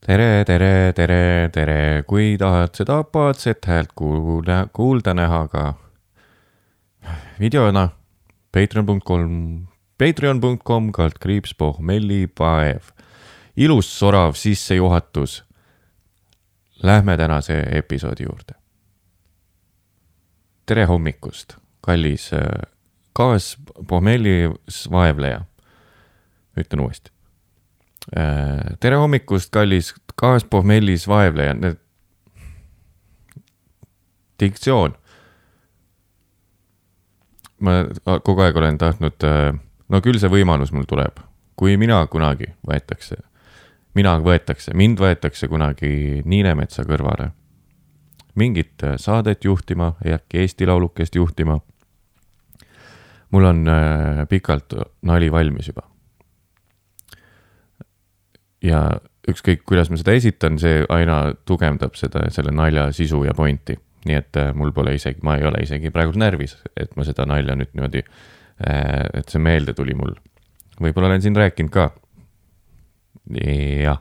tere, tere, tere, tere, kui tahad seda apaatset häält kuulda, kuulda näha ka videona, patreon.com, patreon.com kaldkriips pohmellipaev. ilus sorav sissejuhatus. Lähme tänase episoodi juurde. tere hommikust, kallis äh, kaaspohmellis vaevleja. ütlen uuesti tere hommikust, kallis kaaspohmellis vaevleja, diktsioon. ma kogu aeg olen tahtnud, äh, no küll see võimalus mul tuleb, kui mina kunagi võetakse, mina võetakse, mind võetakse kunagi Niinemetsa kõrvale. mingit äh, saadet juhtima, äkki Eesti Laulukest juhtima. mul on pikalt nali valmis juba ja ükskõik, kuidas ma seda esitan, see aina tugevdab seda, selle nalja sisu ja pointi. nii et äh, mul pole isegi, ma ei ole isegi praegu närvis, et ma seda nalja nüüd niimoodi, äh, et see meelde tuli mul. võib-olla olen siin rääkinud ka. jah.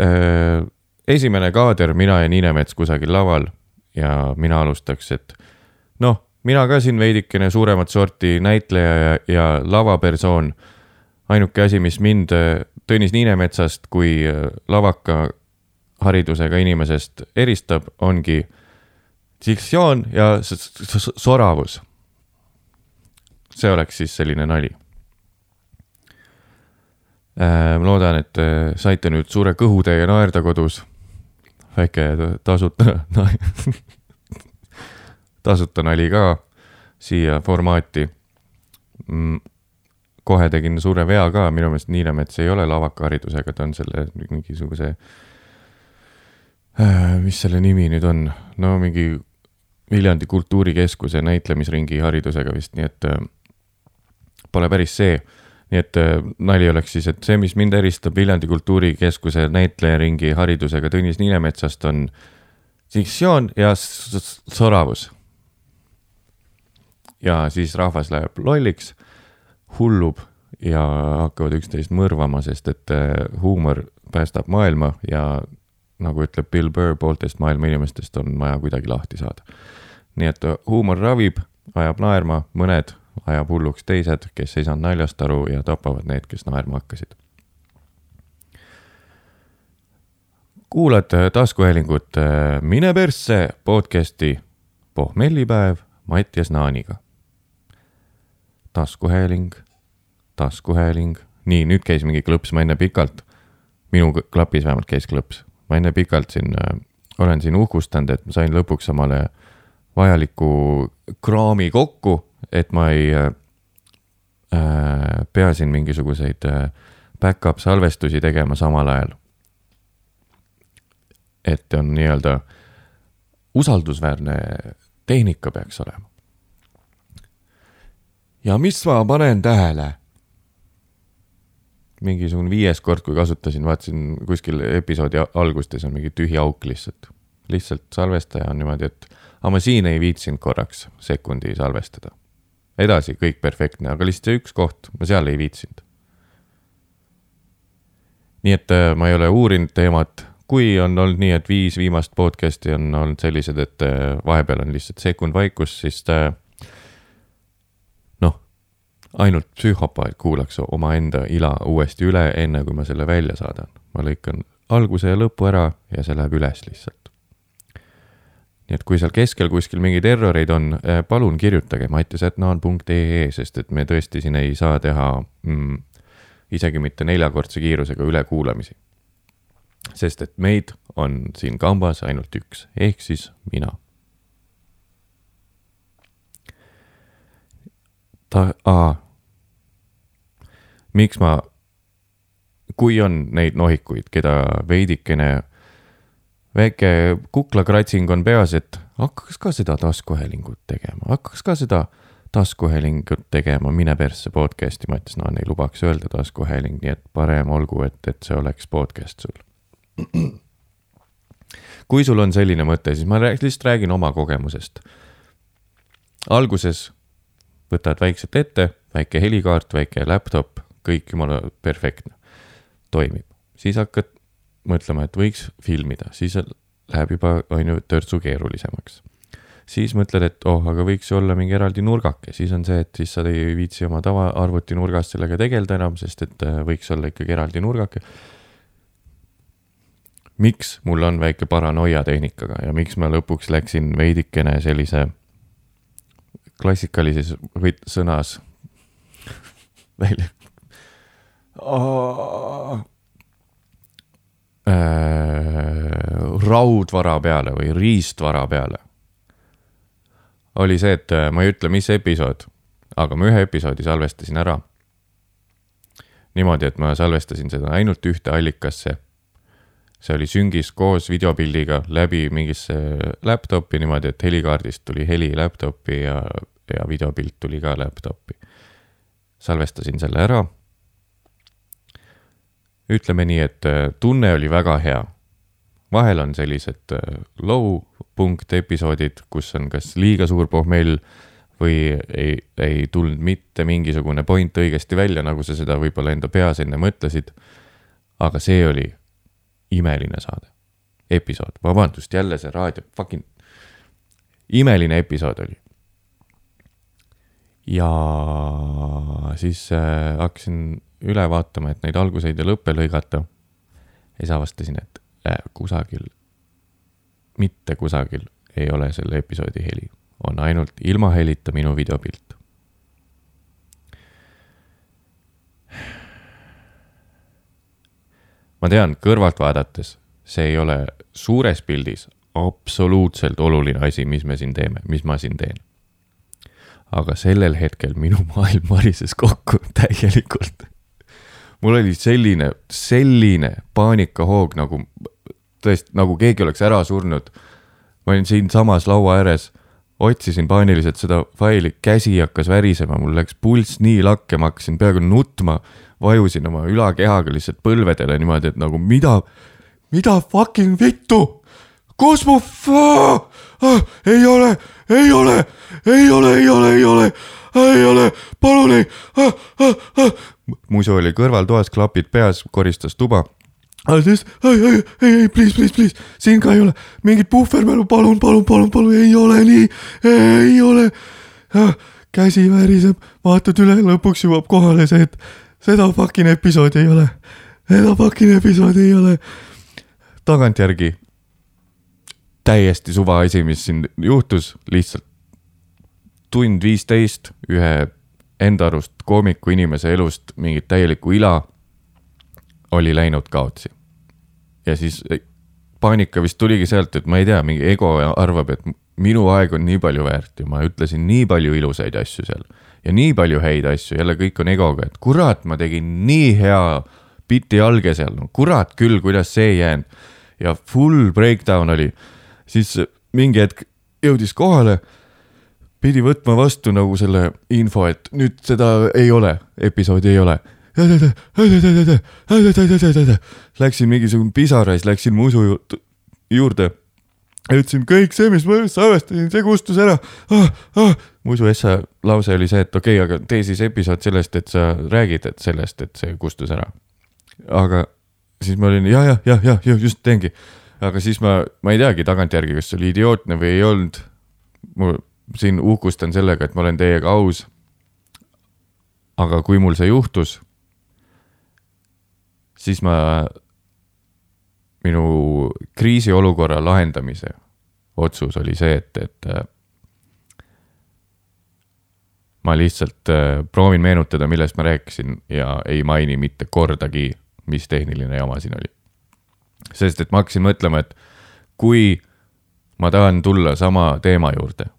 Äh, esimene kaader, mina ja Niinemets kusagil laval ja mina alustaks, et noh, mina ka siin veidikene suuremat sorti näitleja ja, ja lavapersoon ainuke asi, mis mind Tõnis Niinemetsast kui äh, lavaka haridusega inimesest eristab, ongi diktsioon ja soravus. see oleks siis selline nali. Äh, ma loodan, et äh, saite nüüd suure kõhutäie naerda kodus. väike tasuta tasuta nali ka siia formaati mm, kohe tegin suure vea ka, minu meelest Niinemets ei ole lavakaharidusega, ta on selle mingisuguse äh,, mis selle nimi nüüd on, no mingi Viljandi Kultuurikeskuse näitlemisringi haridusega vist, nii et äh, pole päris see. nii et äh, nali oleks siis, et see, mis mind eristab Viljandi Kultuurikeskuse näitlejaringi haridusega Tõnis Niinemetsast, on diktsioon ja soravus. ja siis rahvas läheb lolliks hullub ja hakkavad üksteist mõrvama, sest et äh, huumor päästab maailma ja nagu ütleb Bill Burr, pooltest maailma inimestest on vaja kuidagi lahti saada. nii et äh, huumor ravib, ajab naerma, mõned ajab hulluks teised, kes ei saanud naljast aru ja tapavad need, kes naerma hakkasid. kuulad äh, taskuhäälingut Mine persse podcasti pohmellipäev Mattias Naaniga taskuhääling, taskuhääling. nii, nüüd käis mingi klõps, ma enne pikalt, minu klapis vähemalt käis klõps, ma enne pikalt siin äh, olen siin uhkustanud, et ma sain lõpuks omale vajaliku kraami kokku, et ma ei äh, äh pea siin mingisuguseid äh, back-up salvestusi tegema samal ajal. et on nii-öelda usaldusväärne tehnika peaks olema ja mis ma panen tähele? Mingisugune viies kord, kui kasutasin, vaatasin kuskil episoodi algustes on mingi tühi auk lihtsalt. lihtsalt salvestaja on niimoodi, et aga ma siin ei viitsinud korraks sekundi salvestada. edasi kõik perfektne, aga lihtsalt see üks koht, ma seal ei viitsinud. nii et äh, ma ei ole uurinud teemat, kui on olnud nii, et viis viimast podcast'i on olnud sellised, et äh, vahepeal on lihtsalt sekund vaikus, siis äh, ainult psühhopaat kuulaks omaenda ila uuesti üle, enne kui ma selle välja saadan. ma lõikan alguse ja lõpu ära ja see läheb üles lihtsalt. nii et kui seal keskel kuskil mingeid erroreid on, eh, palun kirjutage mattias.naan.ee, sest et me tõesti siin ei saa teha mm, isegi mitte neljakordse kiirusega ülekuulamisi. sest et meid on siin kambas ainult üks, ehk siis mina ta, aa. miks ma, kui on neid nohikuid, keda veidikene väike kuklakratsing on peas, et hakkaks ka seda taskuhäälingut tegema, hakkaks ka seda taskuhäälingut tegema, mine persse podcast'i, ma ütlesin, no ei lubaks öelda taskuhääling, nii et parem olgu, et, et see oleks podcast sul. kui sul on selline mõte, siis ma lihtsalt räägin oma kogemusest. alguses võtad väikselt ette, väike helikaart, väike laptop, kõik jumala perfektne, toimib. siis hakkad mõtlema, et võiks filmida, siis läheb juba, on ju, törtsu keerulisemaks. siis mõtled, et oh, aga võiks ju olla mingi eraldi nurgake, siis on see, et siis sa ei viitsi oma tavaarvuti nurgas sellega tegeleda enam, sest et äh, võiks olla ikkagi eraldi nurgake. miks mul on väike paranoia tehnikaga ja miks ma lõpuks läksin veidikene sellise klassikalises võt-, sõnas välja oh raudvara peale või riistvara peale. oli see, et äh, ma ei ütle, mis episood, aga ma ühe episoodi salvestasin ära. niimoodi, et ma salvestasin seda ainult ühte allikasse. see oli süngis koos videopildiga läbi mingisse laptop'i niimoodi, et helikaardist tuli heli laptop'i ja, ja videopilt tuli ka laptop'i. salvestasin selle ära ütleme nii, et äh, tunne oli väga hea. vahel on sellised äh, low punkt episoodid, kus on kas liiga suur pohmell või ei, ei tulnud mitte mingisugune point õigesti välja, nagu sa seda võib-olla enda peas enne mõtlesid. aga see oli imeline saade, episood, vabandust, jälle see raadio, fucking imeline episood oli. Ja siis äh, hakkasin üle vaatama, et neid alguseid ja lõppe lõigata. ja siis avastasin, et äh, kusagil, mitte kusagil ei ole selle episoodi heli, on ainult ilma helita minu videopilt. ma tean, kõrvalt vaadates, see ei ole suures pildis absoluutselt oluline asi, mis me siin teeme, mis ma siin teen aga sellel hetkel minu maailm varises kokku täielikult mul oli selline, selline paanikahoog nagu tõesti, nagu keegi oleks ära surnud. ma olin siinsamas laua ääres, otsisin paaniliselt seda faili, käsi hakkas värisema, mul läks pulss nii lakke, ma hakkasin peaaegu nutma. vajusin oma ülakehaga lihtsalt põlvedele niimoodi, et nagu mida, mida fucking vittu, kus mu ah, ei ole, ei ole, ei ole, ei ole, ei ole, ei ole, palun ei ah,, ah, ah muisu oli kõrvaltoas klapid peas, koristas tuba. siis ei, ei, ei, ei, please, please, please, siin ka ei ole mingit puhvermälu, palun, palun, palun, palun, ei ole nii, ei ole. käsi väriseb, vaatad üle, lõpuks jõuab kohale see, et seda fucking episoodi ei ole. seda fucking episoodi ei ole. tagantjärgi täiesti suva asi, mis siin juhtus, lihtsalt tund viisteist ühe enda arust koomiku inimese elust mingit täielikku ila oli läinud kaotsi. ja siis paanika vist tuligi sealt, et ma ei tea, mingi ego arvab, et minu aeg on nii palju väärt ja ma ütlesin nii palju ilusaid asju seal ja nii palju häid asju, jälle kõik on egoga, et kurat, ma tegin nii hea biti alge seal, no kurat küll, kuidas see ei jäänud. ja full breakdown oli, siis mingi hetk jõudis kohale pidi võtma vastu nagu selle info, et nüüd seda ei ole, episoodi ei ole. Läksin mingisugune pisarais, läksin musu juurde. ütlesin kõik see, mis ma salvestasin, see kustus ära ah,. Ah. musu essa lause oli see, et okei okay,, aga tee siis episood sellest, et sa räägid, et sellest, et see kustus ära. aga siis ma olin ja, ja, ja, ja, ja just teengi. Aga siis ma, ma ei teagi tagantjärgi, kas see oli idiootne või ei olnud. mul siin uhkustan sellega, et ma olen teiega aus. aga kui mul see juhtus, siis ma, minu kriisiolukorra lahendamise otsus oli see, et, et äh, ma lihtsalt äh, proovin meenutada, millest ma rääkisin ja ei maini mitte kordagi, mis tehniline jama siin oli. Sest et ma hakkasin mõtlema, et kui ma tahan tulla sama teema juurde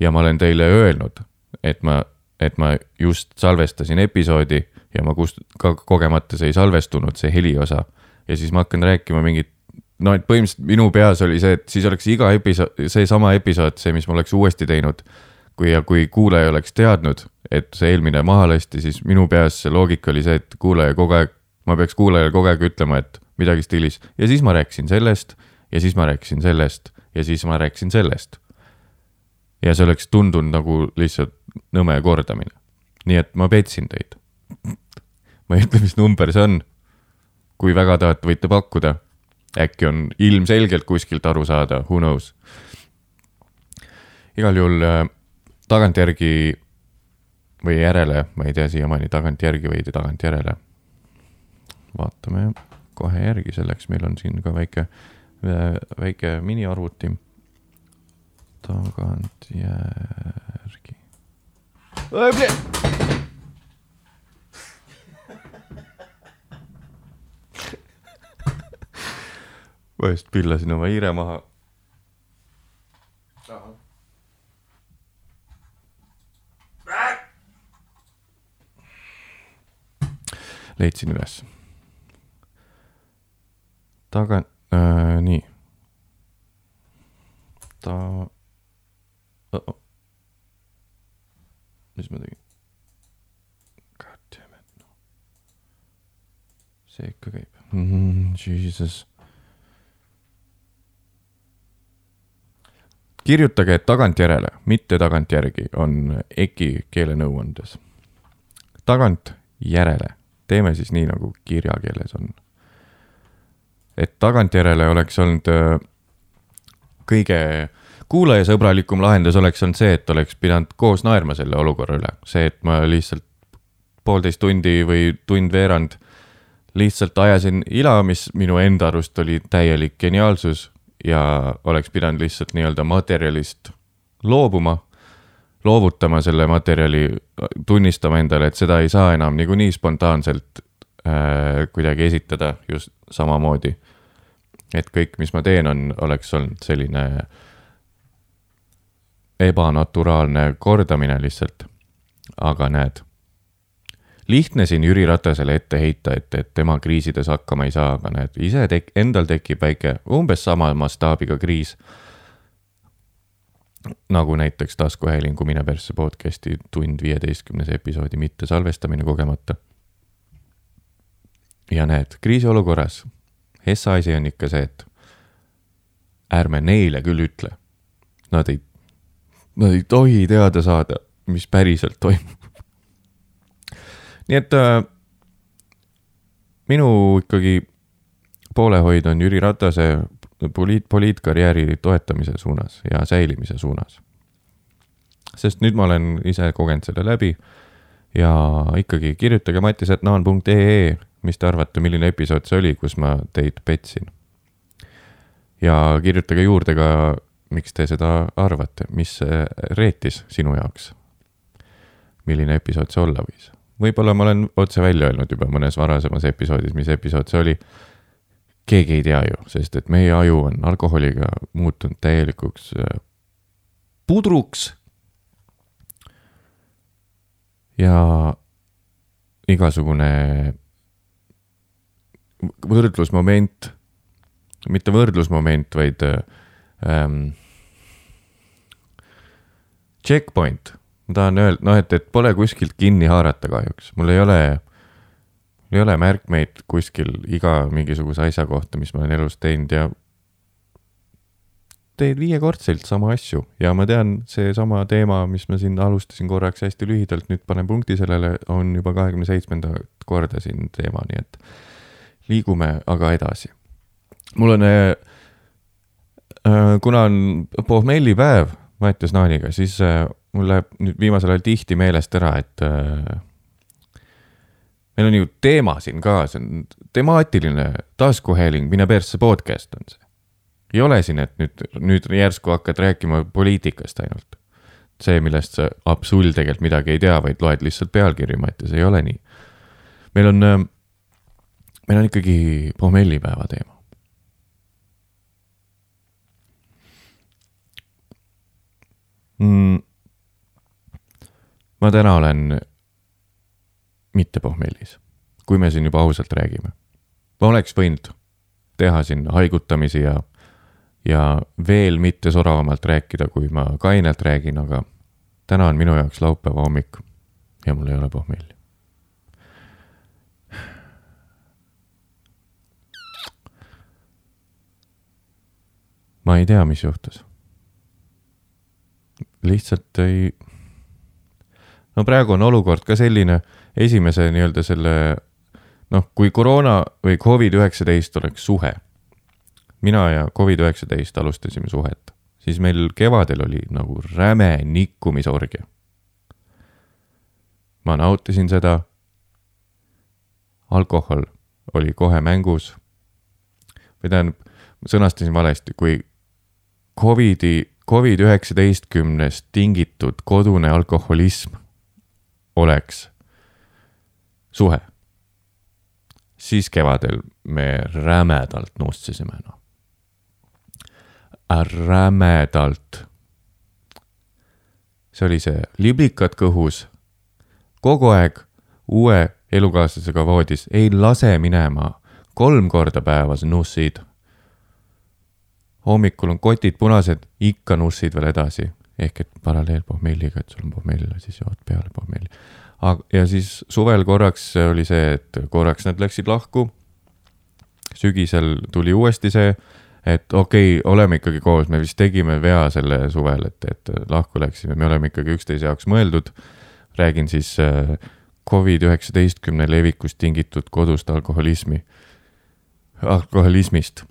ja ma olen teile öelnud, et ma, et ma just salvestasin episoodi ja ma kust-, ka kogemata see ei salvestunud, see heliosa. ja siis ma hakkan rääkima mingit, no et põhimõtteliselt minu peas oli see, et siis oleks iga episood, seesama episood, see, mis ma oleks uuesti teinud. kui ja kui kuulaja oleks teadnud, et see eelmine maha lasti, siis minu peas see loogika oli see, et kuulaja kogu aeg, ma peaks kuulajale kogu aeg ütlema, et midagi stiilis ja siis ma rääkisin sellest ja siis ma rääkisin sellest ja siis ma rääkisin sellest ja see oleks tundunud nagu lihtsalt nõme kordamine. nii et ma petsin teid. ma ei ütle, mis number see on. kui väga tahate, võite pakkuda. äkki on ilmselgelt kuskilt aru saada, who knows. igal juhul äh, tagantjärgi või järele, ma ei tea siiamaani tagantjärgi või tagantjärele. Vaatame kohe järgi, selleks meil on siin ka väike, väike miniarvuti. tagantjärgi. ma just pillasin oma hiire maha. leidsin üles. Taga äh,, nii. ta oh. -oh. mis ma tegin? God damn it no.. see ikka käib mm,. Jesus. kirjutage tagantjärele, mitte tagantjärgi, on EKI keelenõuandes. tagantjärele teeme siis nii, nagu kirjakeeles on. Et tagantjärele oleks olnud äh, kõige kuulajasõbralikum lahendus oleks olnud see, et oleks pidanud koos naerma selle olukorra üle, see, et ma lihtsalt poolteist tundi või tund-veerand lihtsalt ajasin ila, mis minu enda arust oli täielik geniaalsus ja oleks pidanud lihtsalt nii-öelda materjalist loobuma loovutama selle materjali, tunnistama endale, et seda ei saa enam niikuinii spontaanselt äh, kuidagi esitada just samamoodi. Et kõik, mis ma teen, on, oleks olnud selline ebanaturaalne kordamine lihtsalt. aga näed, lihtne siin Jüri Ratasele ette heita, et, et tema kriisides hakkama ei saa, aga näed, ise tek-, endal tekib väike, umbes sama mastaabiga kriis nagu näiteks taskuhäälingu Mine persse podcast'i tund viieteistkümnes episoodi mittesalvestamine kogemata. ja näed, kriisiolukorras, Hessa asi on ikka see, et ärme neile küll ütle. Nad ei, nad ei tohi teada saada, mis päriselt toimub. nii et äh, minu ikkagi poolehoid on Jüri Ratase poliit, poliitkarjääri toetamise suunas ja säilimise suunas. sest nüüd ma olen ise kogenud selle läbi ja ikkagi kirjutage mattisetnaan.ee, mis te arvate, milline episood see oli, kus ma teid petsin. ja kirjutage juurde ka, miks te seda arvate, mis reetis sinu jaoks. milline episood see olla võis? võib-olla ma olen otse välja öelnud juba mõnes varasemas episoodis, mis episood see oli keegi ei tea ju, sest et meie aju on alkoholiga muutunud täielikuks äh, pudruks. Ja igasugune võrdlusmoment, mitte võrdlusmoment, vaid ähm, checkpoint, ma tahan öelda, noh, et, et pole kuskilt kinni haarata kahjuks, mul ei ole ei ole märkmeid kuskil iga mingisuguse asja kohta, mis ma olen elus teinud ja teen viiekordselt sama asju ja ma tean, seesama teema, mis ma siin alustasin korraks hästi lühidalt, nüüd panen punkti sellele, on juba kahekümne seitsmendat korda siin teema, nii et liigume aga edasi. mul on äh,, äh kuna on pohmellipäev Mattias Naaniga, siis äh, mul läheb nüüd viimasel ajal tihti meelest ära, et äh, meil on ju teema siin ka, see on temaatiline taskuhääling, mine persse podcast on see. Ei ole siin, et nüüd, nüüd järsku hakkad rääkima poliitikast ainult. see, millest sa absol tegelikult midagi ei tea, vaid loed lihtsalt pealkirju, Mattias, ei ole nii. meil on, äh, meil on ikkagi pommellipäeva teema. mm. ma täna olen mitte pohmellis. kui me siin juba ausalt räägime. ma oleks võinud teha siin haigutamisi ja, ja veel mitte soravamalt rääkida, kui ma kainelt räägin, aga täna on minu jaoks laupäeva hommik ja mul ei ole pohmelli. ma ei tea, mis juhtus. lihtsalt ei. no praegu on olukord ka selline esimese nii-öelda selle noh, kui koroona või Covid-19 oleks suhe, mina ja Covid-19 alustasime suhet, siis meil kevadel oli nagu räme nikkumisorgia. ma nautisin seda. alkohol oli kohe mängus. või tähendab, sõnastasin valesti, kui Covidi, Covid-19-st tingitud kodune alkoholism oleks suhe, siis kevadel me rämedalt nussisime, noh. Rämedalt. see oli see liblikad kõhus, kogu aeg uue elukaaslasega voodis, ei lase minema, kolm korda päevas nussid. hommikul on kotid punased, ikka nussid veel edasi, ehk et paralleel pohmelliga, et sul on pohmell ja siis jood peale pohmelli. ja siis suvel korraks oli see, et korraks nad läksid lahku. sügisel tuli uuesti see, et okei okay,, oleme ikkagi koos, me vist tegime vea selle suvel, et, et lahku läksime, me oleme ikkagi üksteise jaoks mõeldud. räägin siis äh, Covid-19 levikust tingitud kodust alkoholismi, alkoholismist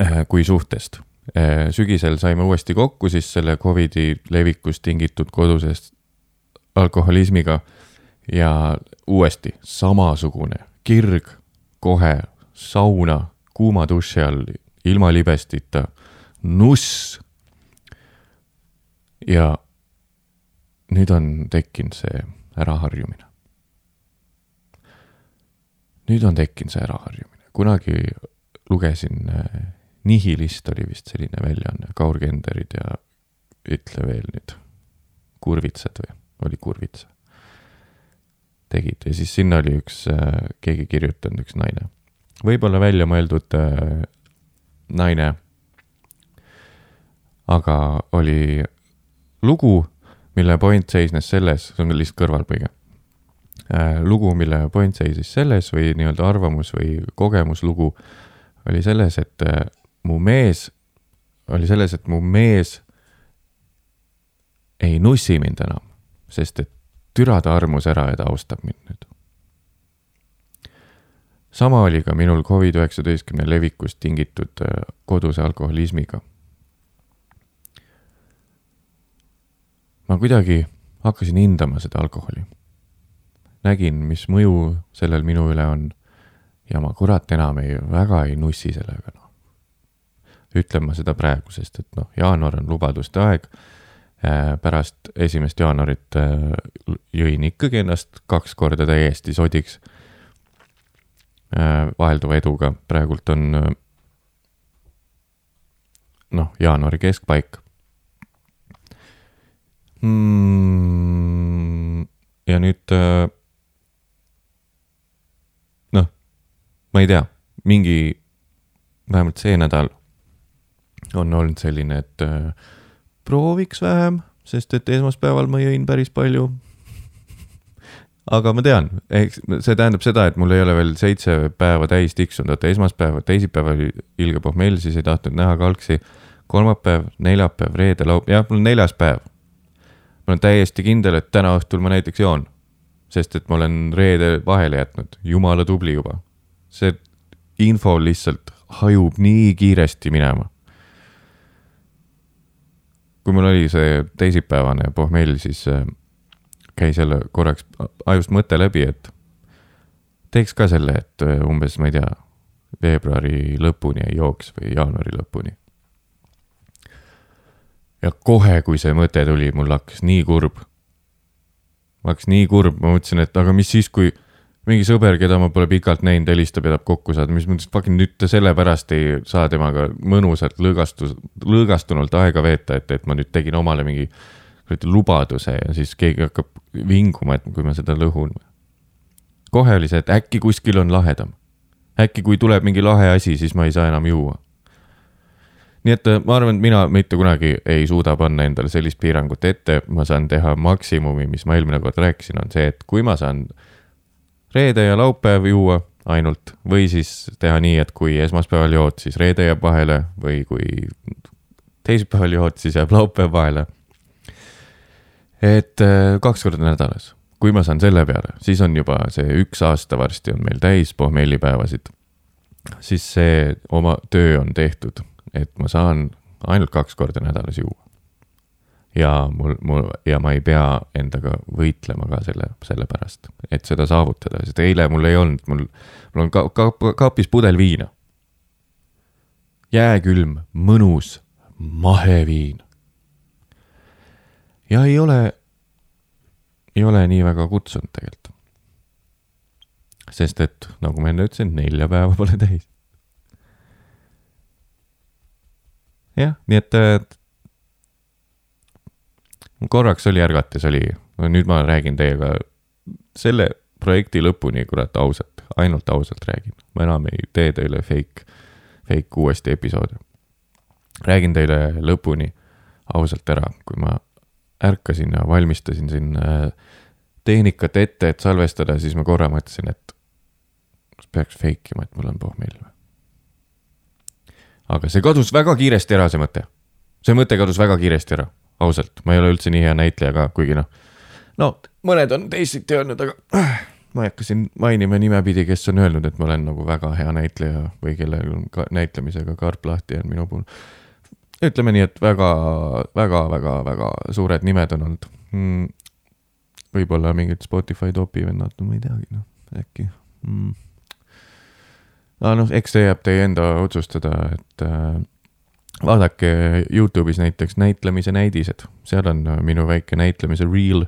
äh, kui suhtest. Äh, sügisel saime uuesti kokku siis selle Covidi levikust tingitud kodusest alkoholismiga ja uuesti samasugune kirg, kohe sauna, kuuma duši all, ilma libestita, nuss. ja nüüd on tekkinud see äraharjumine. nüüd on tekkinud see äraharjumine, kunagi lugesin äh, Nihilist oli vist selline väljaanne, Kaur Kenderid ja ütle veel nüüd, Kurvitsad või, oli Kurvitsa. tegid ja siis sinna oli üks, äh, keegi kirjutanud, üks naine. võib-olla välja mõeldud äh, naine. aga oli lugu mille point seisnes selles, see on lihtsalt kõrvalpõige äh,. lugu, mille point seisis selles või nii-öelda arvamus või kogemuslugu oli selles, et äh, mu mees, oli selles, et mu mees ei nussi mind enam, sest et türa ta armus ära ja ta austab mind nüüd. Sama oli ka minul Covid-19 levikust tingitud äh, koduse alkoholismiga ma kuidagi hakkasin hindama seda alkoholi. nägin, mis mõju sellel minu üle on ja ma kurat enam ei, väga ei nussi sellega, noh. ütlen ma seda praegu, sest et noh, jaanuar on lubaduste aeg. Äh, pärast esimest jaanuarit äh, jõin ikkagi ennast kaks korda täiesti sodiks. Äh, vahelduva eduga, praegult on noh, jaanuari keskpaik mm,. ja nüüd äh, noh, ma ei tea, mingi, vähemalt see nädal on olnud selline, et äh, prooviks vähem, sest et esmaspäeval ma jõin päris palju. Aga ma tean, eks see tähendab seda, et mul ei ole veel seitse päeva täis tiksunud, vaata esmaspäev, teisipäev oli ilge pohmell, siis ei tahtnud näha kalksi. kolmapäev, neljapäev, reede, laupäev, jah, mul on neljas päev ma olen täiesti kindel, et täna õhtul ma näiteks joon. sest et ma olen reede vahele jätnud, jumala tubli juba. see info lihtsalt hajub nii kiiresti minema. kui mul oli see teisipäevane pohmell, siis äh, käis jälle korraks ajust mõte läbi, et teeks ka selle, et äh, umbes, ma ei tea, veebruari lõpuni ei jooks või jaanuari lõpuni ja kohe, kui see mõte tuli, mul hakkas nii kurb. ma hakkas nii kurb, ma mõtlesin, et aga mis siis, kui mingi sõber, keda ma pole pikalt näinud, helistab ja tahab kokku saada, mis mõttes fucking nüüd te sellepärast ei saa temaga mõnusalt lõõgastus, lõõgastunult aega veeta, et, et ma nüüd tegin omale mingi lubaduse ja siis keegi hakkab vinguma, et kui ma seda lõhun. kohe oli see, et äkki kuskil on lahedam. äkki kui tuleb mingi lahe asi, siis ma ei saa enam juua nii et äh, ma arvan, et mina mitte kunagi ei suuda panna endale sellist piirangut ette, ma saan teha maksimumi, mis ma eelmine kord rääkisin, on see, et kui ma saan reede ja laupäev juua ainult või siis teha nii, et kui esmaspäeval jood, siis reede jääb vahele või kui teisipäeval jood, siis jääb laupäev vahele. Et äh, kaks korda nädalas, kui ma saan selle peale, siis on juba see üks aasta varsti on meil täis pohmellipäevasid. siis see oma töö on tehtud, et ma saan ainult kaks korda nädalas juua. ja mul, mul ja ma ei pea endaga võitlema ka selle, selle pärast, et seda saavutada, sest eile mul ei olnud, mul, mul on ka, ka, kaapis pudel viina. jääkülm, mõnus, maheviin. Ja ei ole ei ole nii väga kutsunud tegelikult. sest et nagu ma enne ütlesin, nelja päeva pole täis. jah, nii et korraks oli ärgates, oli, nüüd ma räägin teiega selle projekti lõpuni, kurat, ausalt, ainult ausalt räägin. ma enam ei tee teile fake, fake uuesti episoode. räägin teile lõpuni ausalt ära, kui ma ärkasin ja valmistasin siin äh, tehnikat ette, et salvestada, siis ma korra mõtlesin, et kas peaks fake ima, et mul on pohmell või. aga see kadus väga kiiresti ära, see mõte. see mõte kadus väga kiiresti ära, ausalt, ma ei ole üldse nii hea näitleja ka, kuigi noh, no mõned on teisiti öelnud, aga äh, ma ei hakka siin mainima nimepidi, kes on öelnud, et ma olen nagu väga hea näitleja või kellel on ka näitlemisega karp lahti on minu puhul ütleme nii, et väga, väga, väga, väga suured nimed on olnud mm,. võib-olla mingid Spotify topi vennad, no ma ei teagi, noh, äkki mm.. aga noh, eks see jääb teie enda otsustada, et äh, vaadake Youtube'is näiteks näitlemise näidised, seal on äh, minu väike näitlemise reel.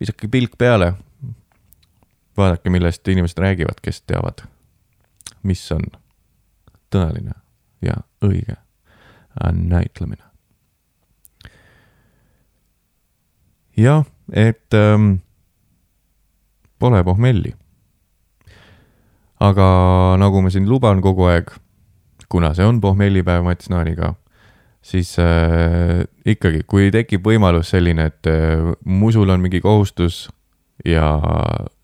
visake pilk peale. vaadake, millest inimesed räägivad, kes teavad, mis on tõeline ja õige näitlemine. jah, et ähm, pole pohmelli. aga nagu ma siin luban kogu aeg, kuna see on pohmellipäev Mats Naaniga, siis äh, ikkagi, kui tekib võimalus selline, et äh, musul on mingi kohustus ja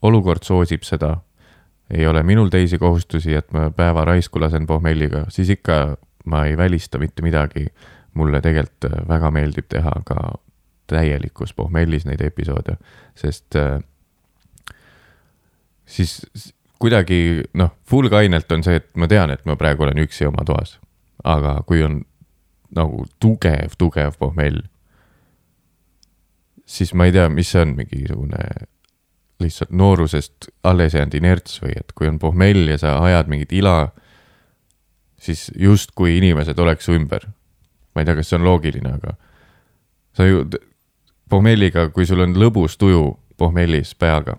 olukord soosib seda, ei ole minul teisi kohustusi, et ma päeva raisku lasen pohmelliga, siis ikka ma ei välista mitte midagi. mulle tegelikult äh, väga meeldib teha ka täielikus pohmellis neid episoode, sest äh, siis kuidagi noh, full kainelt on see, et ma tean, et ma praegu olen üksi oma toas. aga kui on nagu tugev, tugev pohmell, siis ma ei tea, mis see on, mingisugune lihtsalt noorusest alles jäänud inerts või et kui on pohmell ja sa ajad mingit ila siis justkui inimesed oleks su ümber. ma ei tea, kas see on loogiline, aga sa ju pohmelliga, kui sul on lõbus tuju pohmellis peaga,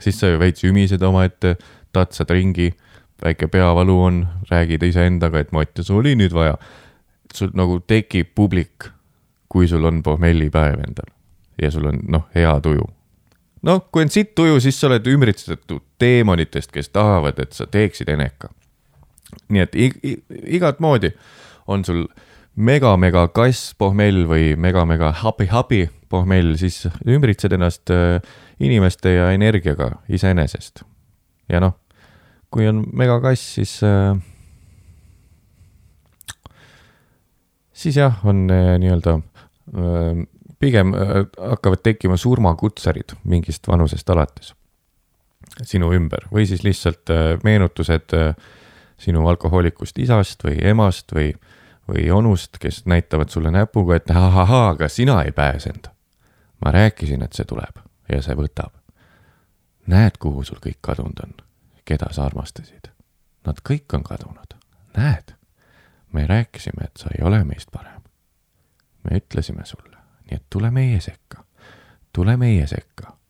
siis sa ju veits ümised omaette, tatsad ringi, väike peavalu on, räägid iseendaga, et Mattias oli nüüd vaja. sul nagu tekib publik, kui sul on pohmellipäev endal ja sul on noh, hea tuju. noh, kui on sitt tuju, siis sa oled ümbritsetud teemonitest, kes tahavad, et sa teeksid eneka nii et igat moodi on sul mega-mega kass pohmell või mega-mega hapi-hapi pohmell, siis ümbritsed ennast äh, inimeste ja energiaga iseenesest. ja noh, kui on megakass, siis äh, siis jah, on äh, nii-öelda pigem hakkavad tekkima surmakutsarid mingist vanusest alates sinu ümber või siis lihtsalt meenutused äh, sinu alkohoolikust isast või emast või, või onust, kes näitavad sulle näpuga, et ahahaa, aga sina ei pääsenud. ma rääkisin, et see tuleb ja see võtab. näed, kuhu sul kõik kadunud on, keda sa armastasid? Nad kõik on kadunud, näed. me rääkisime, et sa ei ole meist parem. me ütlesime sulle, nii et tule meie sekka, tule meie sekka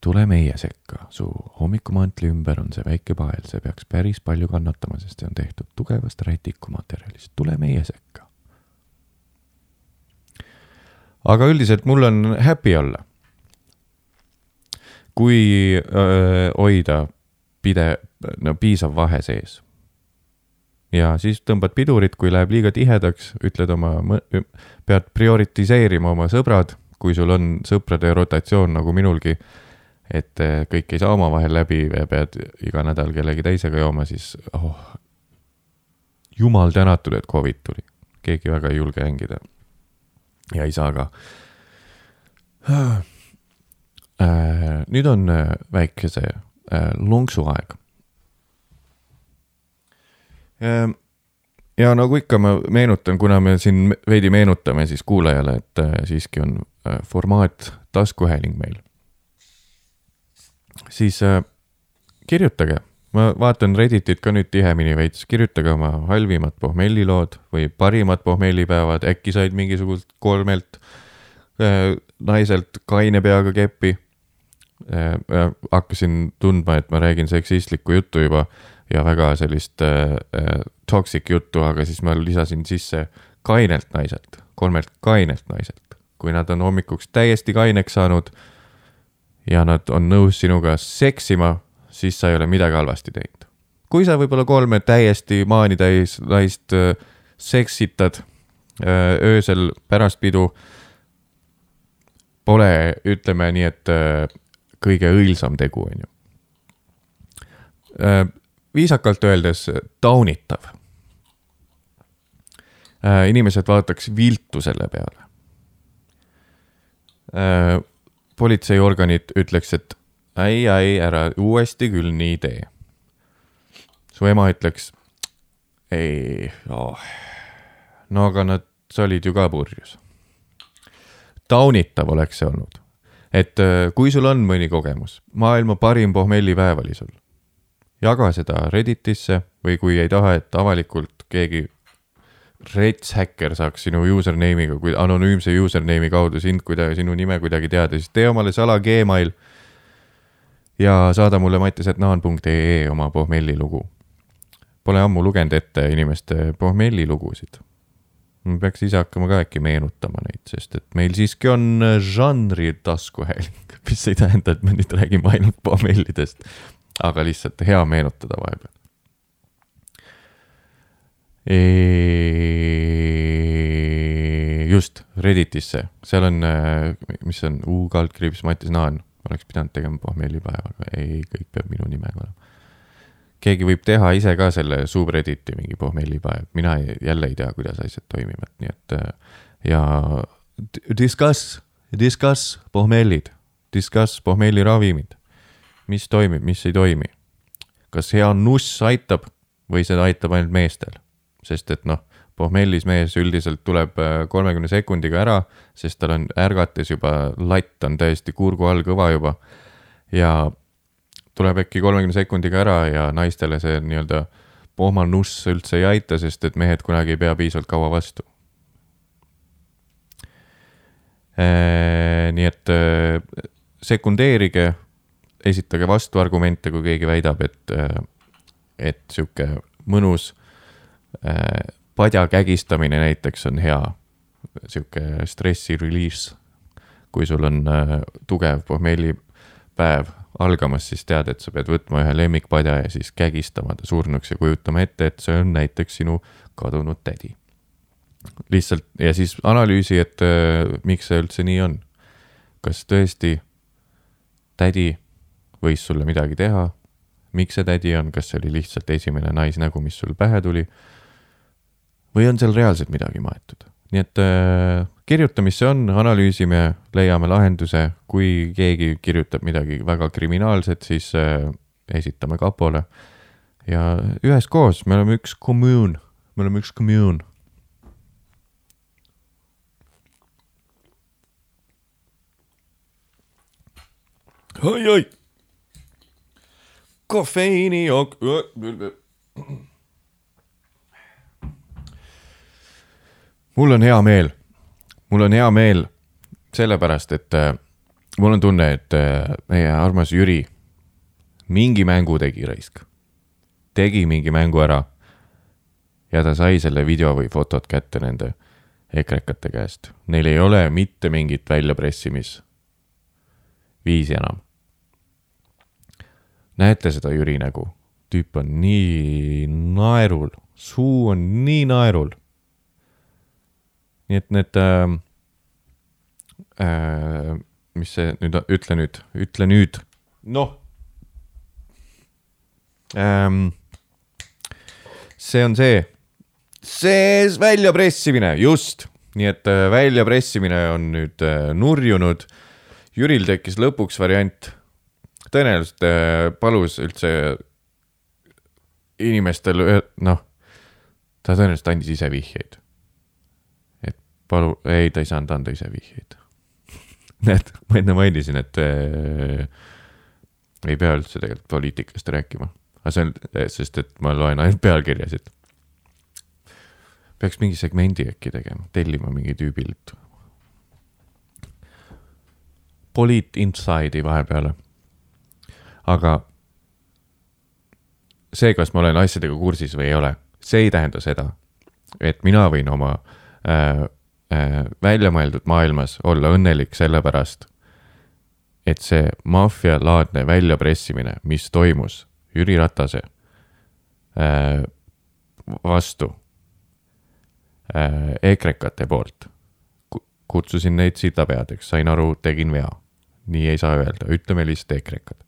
tule meie sekka, su hommikumantli ümber on see väike pael, see peaks päris palju kannatama, sest see on tehtud tugevast rätikumaterjalist, tule meie sekka. aga üldiselt mul on happy olla. kui öö, hoida pide-, no piisav vahe sees. ja siis tõmbad pidurit, kui läheb liiga tihedaks, ütled oma, pead prioritiseerima oma sõbrad, kui sul on sõprade rotatsioon nagu minulgi et eh, kõik ei saa omavahel läbi ja pead iga nädal kellegi teisega jooma, siis oh, jumal tänatud, et Covid tuli. keegi väga ei julge hängida. ja ei saa ka. äh,. nüüd on äh, väikese äh, lonksu aeg ja nagu ikka, ma meenutan, kuna me siin veidi meenutame siis kuulajale, et siiski on formaat taskuhääling meil. Siis äh, kirjutage, ma vaatan Redditit ka nüüd tihemini veits, kirjutage oma halvimad pohmellilood või parimad pohmellipäevad, äkki said mingisugust kolmelt äh, naiselt kaine peaga keppi äh,. hakkasin tundma, et ma räägin seksistlikku juttu juba ja väga sellist äh, äh, toxic juttu, aga siis ma lisasin sisse kainelt naiselt, kolmelt kainelt naiselt. kui nad on hommikuks täiesti kaineks saanud ja nad on nõus sinuga seksima, siis sa ei ole midagi halvasti teinud. kui sa võib-olla kolme täiesti maanitäis naist äh, seksitad äh, öösel pärast pidu, pole, ütleme nii, et äh, kõige õilsam tegu, on ju viisakalt öeldes taunitav. Inimesed vaataks viltu selle peale. Politseiorganid ütleks, et ei, ei, ära uuesti küll nii tee. su ema ütleks, ei oh., no aga nad, sa olid ju ka purjus. taunitav oleks see olnud, et äh, kui sul on mõni kogemus, maailma parim pohmellipäev oli sul jaga seda Redditisse või kui ei taha, et avalikult keegi rets häkker saaks sinu username'iga, kui anonüümse username'i kaudu sind kuidagi, sinu nime kuidagi teada, siis tee omale sala Gmail. ja saada mulle mattisetnaan.ee oma pohmelli lugu. Pole ammu lugenud ette inimeste pohmelli lugusid. ma peaks ise hakkama ka äkki meenutama neid, sest et meil siiski on žanri taskuhääling, mis ei tähenda, et me nüüd räägime ainult pohmellidest aga lihtsalt hea meenutada vahepeal. Just, Redditisse, seal on, mis see on, U kaldkriips Mattis Naan, oleks pidanud tegema pohmellipäeva, aga ei, kõik peab minu nimega olema. keegi võib teha ise ka selle subredditi mingi pohmellipäev, mina ei, jälle ei tea, kuidas asjad toimivad, nii et ja discuss, discuss pohmellid, discuss pohmelliravimid mis toimib, mis ei toimi. kas hea nuss aitab või see aitab ainult meestel, sest et noh, pohmellis mees üldiselt tuleb äh, kolmekümne sekundiga ära, sest tal on ärgates juba latt on täiesti kurgu all kõva juba. ja tuleb äkki kolmekümne sekundiga ära ja naistele see nii-öelda pohmanuss üldse ei aita, sest et mehed kunagi ei pea piisavalt kaua vastu. Äh, nii et äh, sekundeerige esitage vastuargumente, kui keegi väidab, et, et sihuke mõnus padja kägistamine näiteks on hea, sihuke stressi release. kui sul on äh, tugev pohmellipäev algamas, siis tead, et sa pead võtma ühe lemmikpadja ja siis kägistama ta surnuks ja kujutama ette, et see on näiteks sinu kadunud tädi. lihtsalt ja siis analüüsi, et äh, miks see üldse nii on. kas tõesti tädi võis sulle midagi teha, miks see tädi on, kas see oli lihtsalt esimene naisnägu, mis sul pähe tuli, või on seal reaalselt midagi maetud. nii et äh, kirjuta, mis see on, analüüsime, leiame lahenduse, kui keegi kirjutab midagi väga kriminaalset, siis äh, esitame kapole. ja üheskoos, me oleme üks kommuun, me oleme üks kommuun oi-oi kofeiinijook. Mul on hea meel, mul on hea meel sellepärast, et äh, mul on tunne, et äh, meie armas Jüri mingi mängu tegi raisk. tegi mingi mängu ära. ja ta sai selle video või fotot kätte nende ekrekate käest. Neil ei ole mitte mingit väljapressimisviisi enam näete seda Jüri nägu? tüüp on nii naerul, suu on nii naerul. Nii et need äh,, äh, mis see nüüd, ütle nüüd, ütle nüüd, noh. Ähm,. see on see, see väljapressimine, just, nii et äh, väljapressimine on nüüd äh, nurjunud. Jüril tekkis lõpuks variant, tõenäoliselt äh, palus üldse inimestel, noh, ta tõenäoliselt andis ise vihjeid. Palu, ei, ta ei saanud anda ise vihjeid. näed, ma enne mainisin, et äh, ei pea üldse tegelikult poliitikast rääkima, aga see on, sest et ma loen ainult pealkirjasid peaks mingi segmendi äkki tegema, tellima mingi tüübilt. Poliit Inside'i vahepeale. aga see, kas ma olen asjadega kursis või ei ole, see ei tähenda seda, et mina võin oma äh, väljamõeldud maailmas olla õnnelik sellepärast, et see maffialaadne väljapressimine, mis toimus Jüri Ratase äh, vastu äh, ekrekate poolt. kutsusin neid sitapeadeks, sain aru, tegin vea. nii ei saa öelda, ütleme lihtsalt ekrekad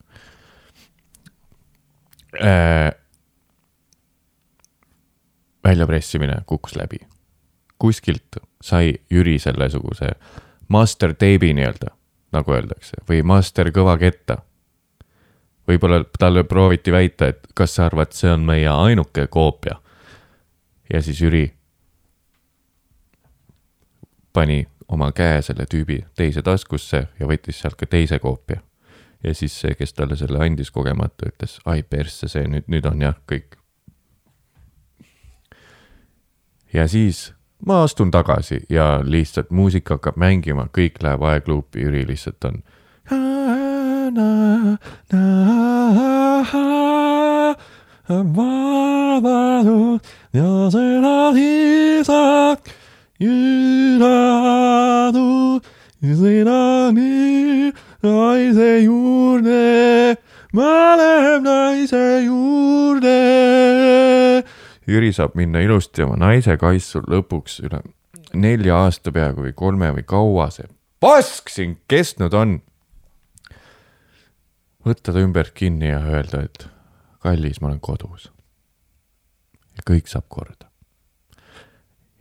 äh,. väljapressimine kukkus läbi. kuskilt sai Jüri sellesuguse master tape'i nii-öelda, nagu öeldakse, või master kõvaketta võib-olla talle prooviti väita, et kas sa arvad, see on meie ainuke koopia. ja siis Jüri pani oma käe selle tüübi teise taskusse ja võttis sealt ka teise koopia. ja siis see, kes talle selle andis kogemata, ütles, ai persse, see nüüd, nüüd on jah, kõik. ja siis ma astun tagasi ja lihtsalt muusika hakkab mängima, kõik läheb aegluupi, Jüri lihtsalt on. naise juurde, ma lähen naise juurde. Jüri saab minna ilusti oma naise kaissul lõpuks üle nelja aasta peaaegu või kolme või kaua see pask siin kestnud on. võtta ta ümbert kinni ja öelda, et kallis, ma olen kodus. ja kõik saab korda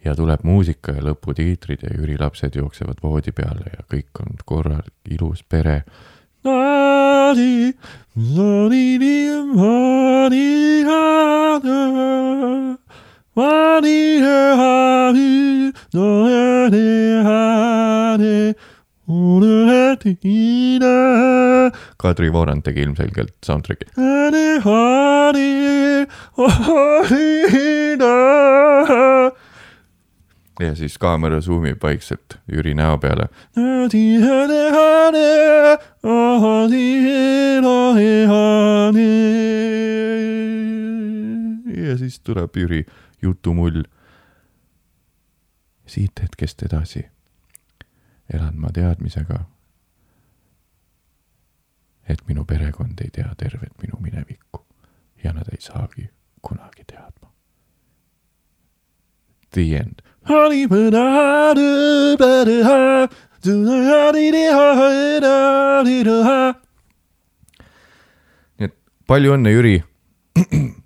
ja tuleb muusika ja lõputiitrid ja Jüri lapsed jooksevad voodi peale ja kõik on korral ilus pere. Kadri Voorand tegi ilmselgelt soundtrack'i. Ja siis kaamera suumib vaikselt Jüri näo peale. ja siis tuleb Jüri jutumull. siit hetkest edasi elan ma teadmisega, et minu perekond ei tea tervet minu minevikku ja nad ei saagi kunagi teadma. The end nii et palju õnne, Jüri.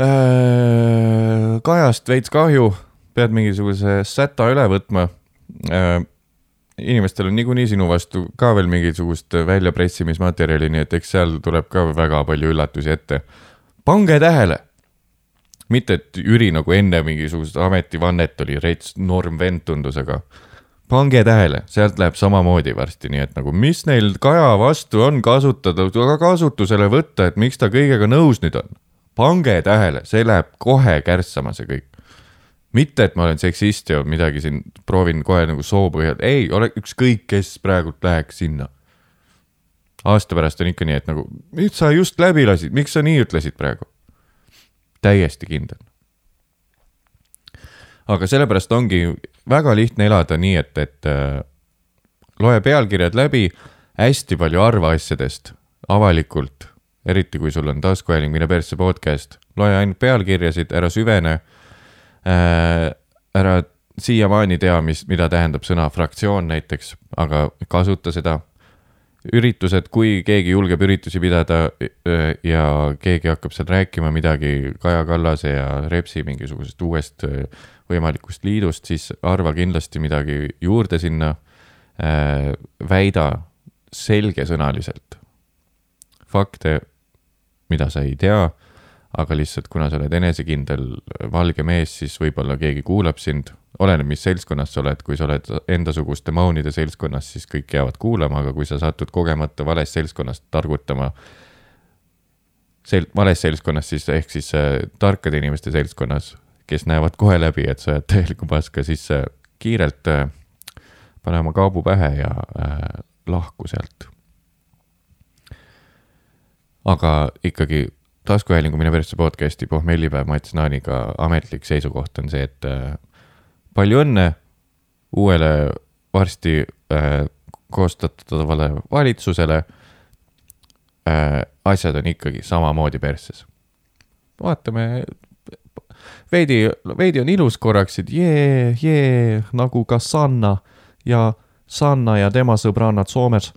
Äh, kajast veits kahju, pead mingisuguse säta üle võtma. Äh, inimestel on niikuinii sinu vastu ka veel mingisugust väljapressimismaterjali, nii et eks seal tuleb ka väga palju üllatusi ette. pange tähele mitte, et Jüri nagu enne mingisugust ametivannet oli reits norm vend tundus, aga pange tähele, sealt läheb samamoodi varsti, nii et nagu, mis neil Kaja vastu on kasutada, kasutusele võtta, et miks ta kõigega nõus nüüd on. Pange tähele, see läheb kohe kärssama, see kõik. mitte, et ma olen seksist ja midagi siin proovin kohe nagu soo põhjal, ei, ole ükskõik, kes praegult läheks sinna. aasta pärast on ikka nii, et nagu, mis sa just läbi lasid, miks sa nii ütlesid praegu? täiesti kindel. aga sellepärast ongi väga lihtne elada nii, et, et äh, loe pealkirjad läbi hästi palju arvaasjadest avalikult, eriti kui sul on taskuhääling Mine persse podcast, loe ainult pealkirjasid, ära süvene äh,, ära siiamaani tea, mis, mida tähendab sõna fraktsioon näiteks, aga kasuta seda üritused, kui keegi julgeb üritusi pidada ja keegi hakkab seal rääkima midagi Kaja Kallase ja Repsi mingisugusest uuest võimalikust liidust, siis arva kindlasti midagi juurde sinna. äh, väida selgesõnaliselt fakte, mida sa ei tea, aga lihtsalt kuna sa oled enesekindel valge mees, siis võib-olla keegi kuulab sind, oleneb, mis seltskonnas sa oled, kui sa oled endasuguste maunide seltskonnas, siis kõik jäävad kuulama, aga kui sa satud kogemata vales seltskonnas targutama, sel-, vales seltskonnas siis, ehk siis äh, tarkade inimeste seltskonnas, kes näevad kohe läbi, et sa oled täielikku paska, siis äh, kiirelt äh, pane oma kaabu pähe ja äh, lahku sealt aga ikkagi taskuhäälingu Mine persse podcast'i pohmellipäev Mats Naaniga ametlik seisukoht on see, et äh, palju õnne uuele varsti äh, koostatavale valitsusele äh,. asjad on ikkagi samamoodi persses. vaatame, veidi, veidi on ilus korraks, et jee, jee, nagu ka Sanna ja Sanna ja tema sõbrannad Soomes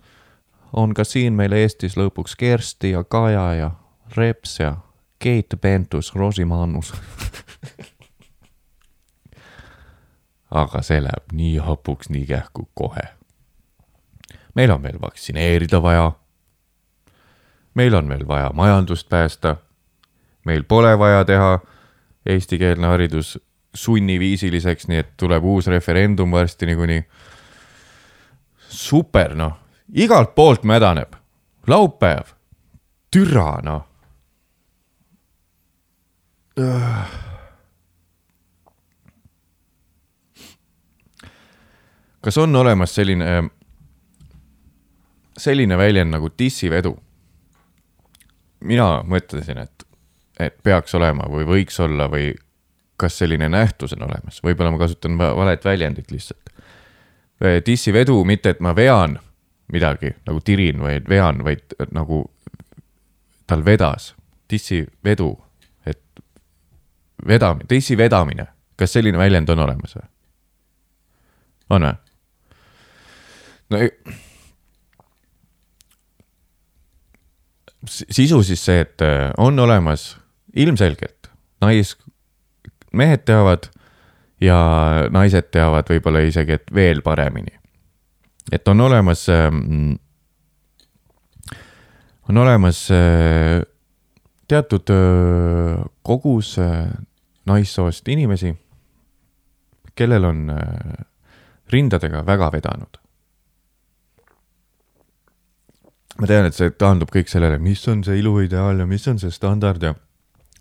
on ka siin meil Eestis lõpuks Kersti ja Kaja ja Reps ja Keit Pentus-Rosimannus aga see läheb nii hapuks nii kähku kohe. meil on veel vaktsineerida vaja. meil on veel vaja majandust päästa. meil pole vaja teha eestikeelne haridus sunniviisiliseks, nii et tuleb uus referendum varsti niikuinii. super, noh igalt poolt mädaneb. laupäev, türa noh. kas on olemas selline, selline väljend nagu dissivedu? mina mõtlesin, et, et peaks olema või võiks olla või kas selline nähtus on olemas, võib-olla ma kasutan valet väljendit lihtsalt. dissivedu, mitte et ma vean midagi nagu tirin või vean, vaid nagu tal vedas, dissivedu, et vedamine, dissi vedamine, kas selline väljend on olemas või? on või? no sisu siis see, et äh, on olemas ilmselgelt nais, mehed teavad ja naised teavad võib-olla isegi, et veel paremini et on olemas, ähm, on olemas äh, teatud äh, kogus äh, naissoost inimesi, kellel on rindadega väga vedanud. ma tean, et see taandub kõik sellele, mis on see iluideaal ja mis on see standard ja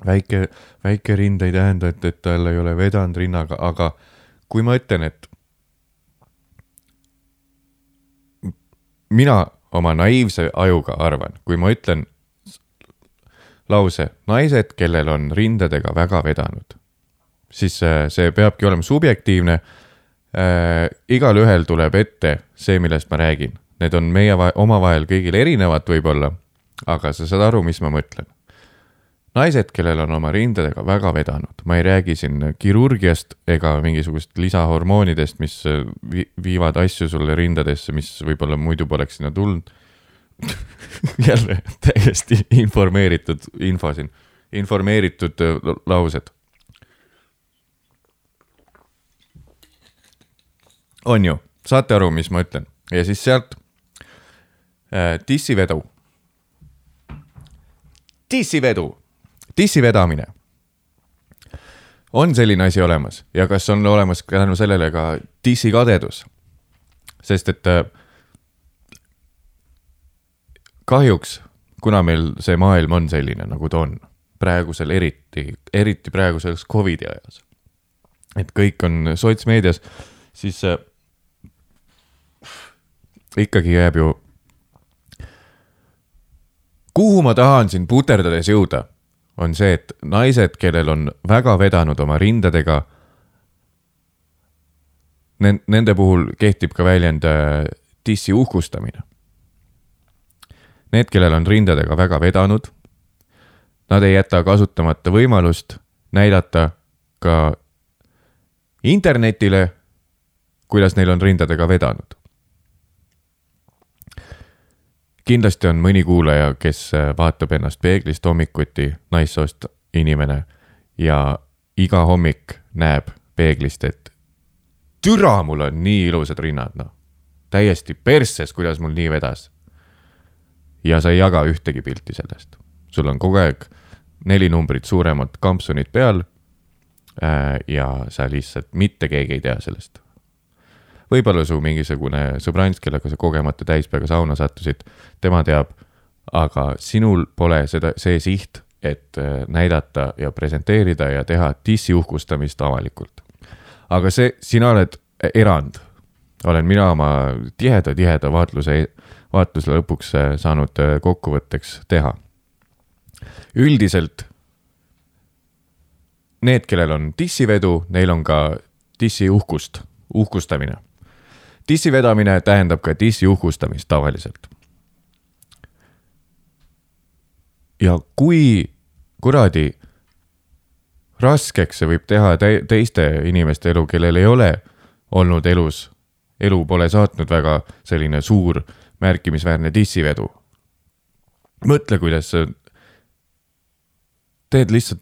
väike, väike rind ei tähenda, et, et tal ei ole vedanud rinnaga, aga kui ma ütlen, et mina oma naiivse ajuga arvan, kui ma ütlen lause naised, kellel on rindadega väga vedanud, siis äh, see peabki olema subjektiivne äh,. igalühel tuleb ette see, millest ma räägin, need on meie omavahel kõigil erinevad võib-olla, aga sa saad aru, mis ma mõtlen naised, kellel on oma rindadega väga vedanud, ma ei räägi siin kirurgiast ega mingisugust lisahormoonidest, mis vi viivad asju sulle rindadesse, mis võib-olla muidu poleks sinna tulnud. Jälle täiesti informeeritud info siin, informeeritud äh, laused. on ju, saate aru, mis ma ütlen. Ja siis sealt äh, dissivedu. dissivedu dissi vedamine. on selline asi olemas ja kas on olemas ka tänu sellele ka dissikadedus? sest et äh, kahjuks, kuna meil see maailm on selline, nagu ta on, praegusel eriti, eriti praeguses Covidi ajas, et kõik on sotsmeedias, siis äh, ikkagi jääb ju. kuhu ma tahan siin puterdades jõuda on see, et naised, kellel on väga vedanud oma rindadega, nende puhul kehtib ka väljend äh, dissi uhkustamine. Need, kellel on rindadega väga vedanud, nad ei jäta kasutamata võimalust näidata ka internetile, kuidas neil on rindadega vedanud kindlasti on mõni kuulaja, kes äh, vaatab ennast peeglist hommikuti, naissoost inimene ja iga hommik näeb peeglist, et türa, mul on nii ilusad rinnad, noh. täiesti persses, kuidas mul nii vedas. ja sa ei jaga ühtegi pilti sellest. sul on kogu aeg neli numbrit suuremad kampsunid peal. Äh, ja sa lihtsalt, mitte keegi ei tea sellest. Võib-olla su mingisugune sõbrants, kellega sa kogemata täispeaga sauna sattusid, tema teab, aga sinul pole seda, see siht, et äh, näidata ja presenteerida ja teha dissiuhkustamist avalikult. aga see, sina oled erand olen mina oma tiheda, tiheda vaatluse, vaatluse lõpuks äh, saanud äh, kokkuvõtteks teha. üldiselt need, kellel on dissivedu, neil on ka dissiuhkust, uhkustamine. Dissi vedamine tähendab ka dissi uhkustamist tavaliselt. ja kui kuradi raskeks see võib teha te teiste inimeste elu, kellel ei ole olnud elus elu pole saatnud väga selline suur märkimisväärne dissivedu. mõtle, kuidas sa teed lihtsalt.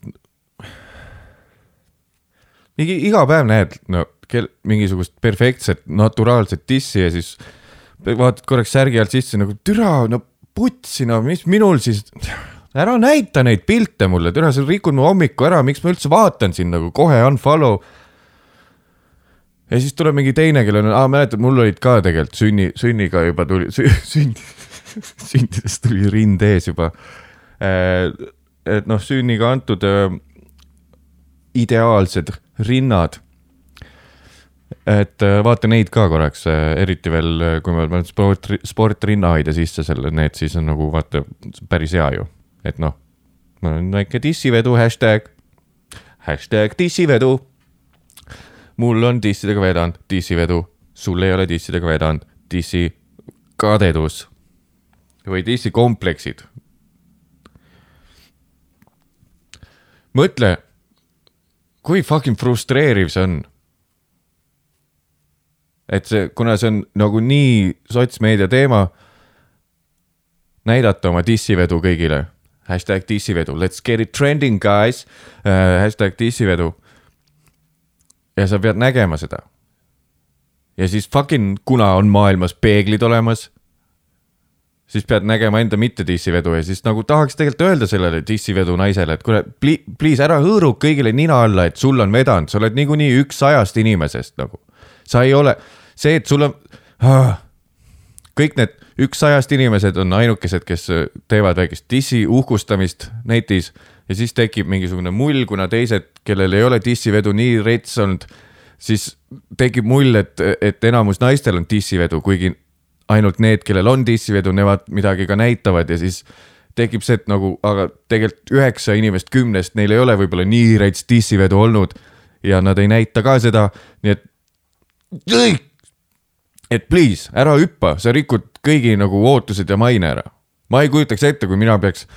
mingi iga päev näed, no kel-, mingisugust perfektset naturaalset dissi ja siis vaatad korraks särgi alt sisse nagu türa, no putsi, no mis minul siis, ära näita neid pilte mulle, türa, sa rikud mu hommiku ära, miks ma üldse vaatan sind nagu kohe unfollow ja siis tuleb mingi teine, kellel on, aa mäletad, mul olid ka tegelikult sünni, sünniga juba tuli sü,, sünd, sündides tuli rind ees juba. Äh, et noh, sünniga antud äh, ideaalsed rinnad. Et äh, vaata neid ka korraks, eriti veel, kui ma panen sport, sportrinnahoidja sisse selle, need siis on nagu vaata päris hea ju, et noh, väike dissivedu hashtag, hashtag dissivedu mul on dissidega vedanud, dissivedu, sul ei ole dissidega vedanud, dissi kadedus või dissikompleksid. mõtle, kui fucking frustreeriv see on. Et see, kuna see on nagu nii sotsmeedia teema, näidata oma dissivedu kõigile. hashtag dissivedu, let's get it trending guys uh,. hashtag dissivedu ja sa pead nägema seda. ja siis fucking, kuna on maailmas peeglid olemas, siis pead nägema enda mitte dissivedu ja siis nagu tahaks tegelikult öelda sellele dissivedu naisele, et kuule, please ära hõõru kõigile nina alla, et sul on vedanud, sa oled niikuinii üks sajast inimesest nagu. sa ei ole, see, et sul on ah,, kõik need üks sajast inimesed on ainukesed, kes teevad väikest dissi uhkustamist netis ja siis tekib mingisugune mull, kuna teised, kellel ei ole dissivedu nii rets olnud, siis tekib mull, et, et enamus naistel on dissivedu, kuigi ainult need, kellel on dissivedu, nemad midagi ka näitavad ja siis tekib see, et nagu, aga tegelikult üheksa inimest kümnest, neil ei ole võib-olla nii rets dissivedu olnud ja nad ei näita ka seda, nii et et please, ära hüppa, sa rikud kõigi nagu ootused ja maine ära. ma ei kujutaks ette, kui mina peaks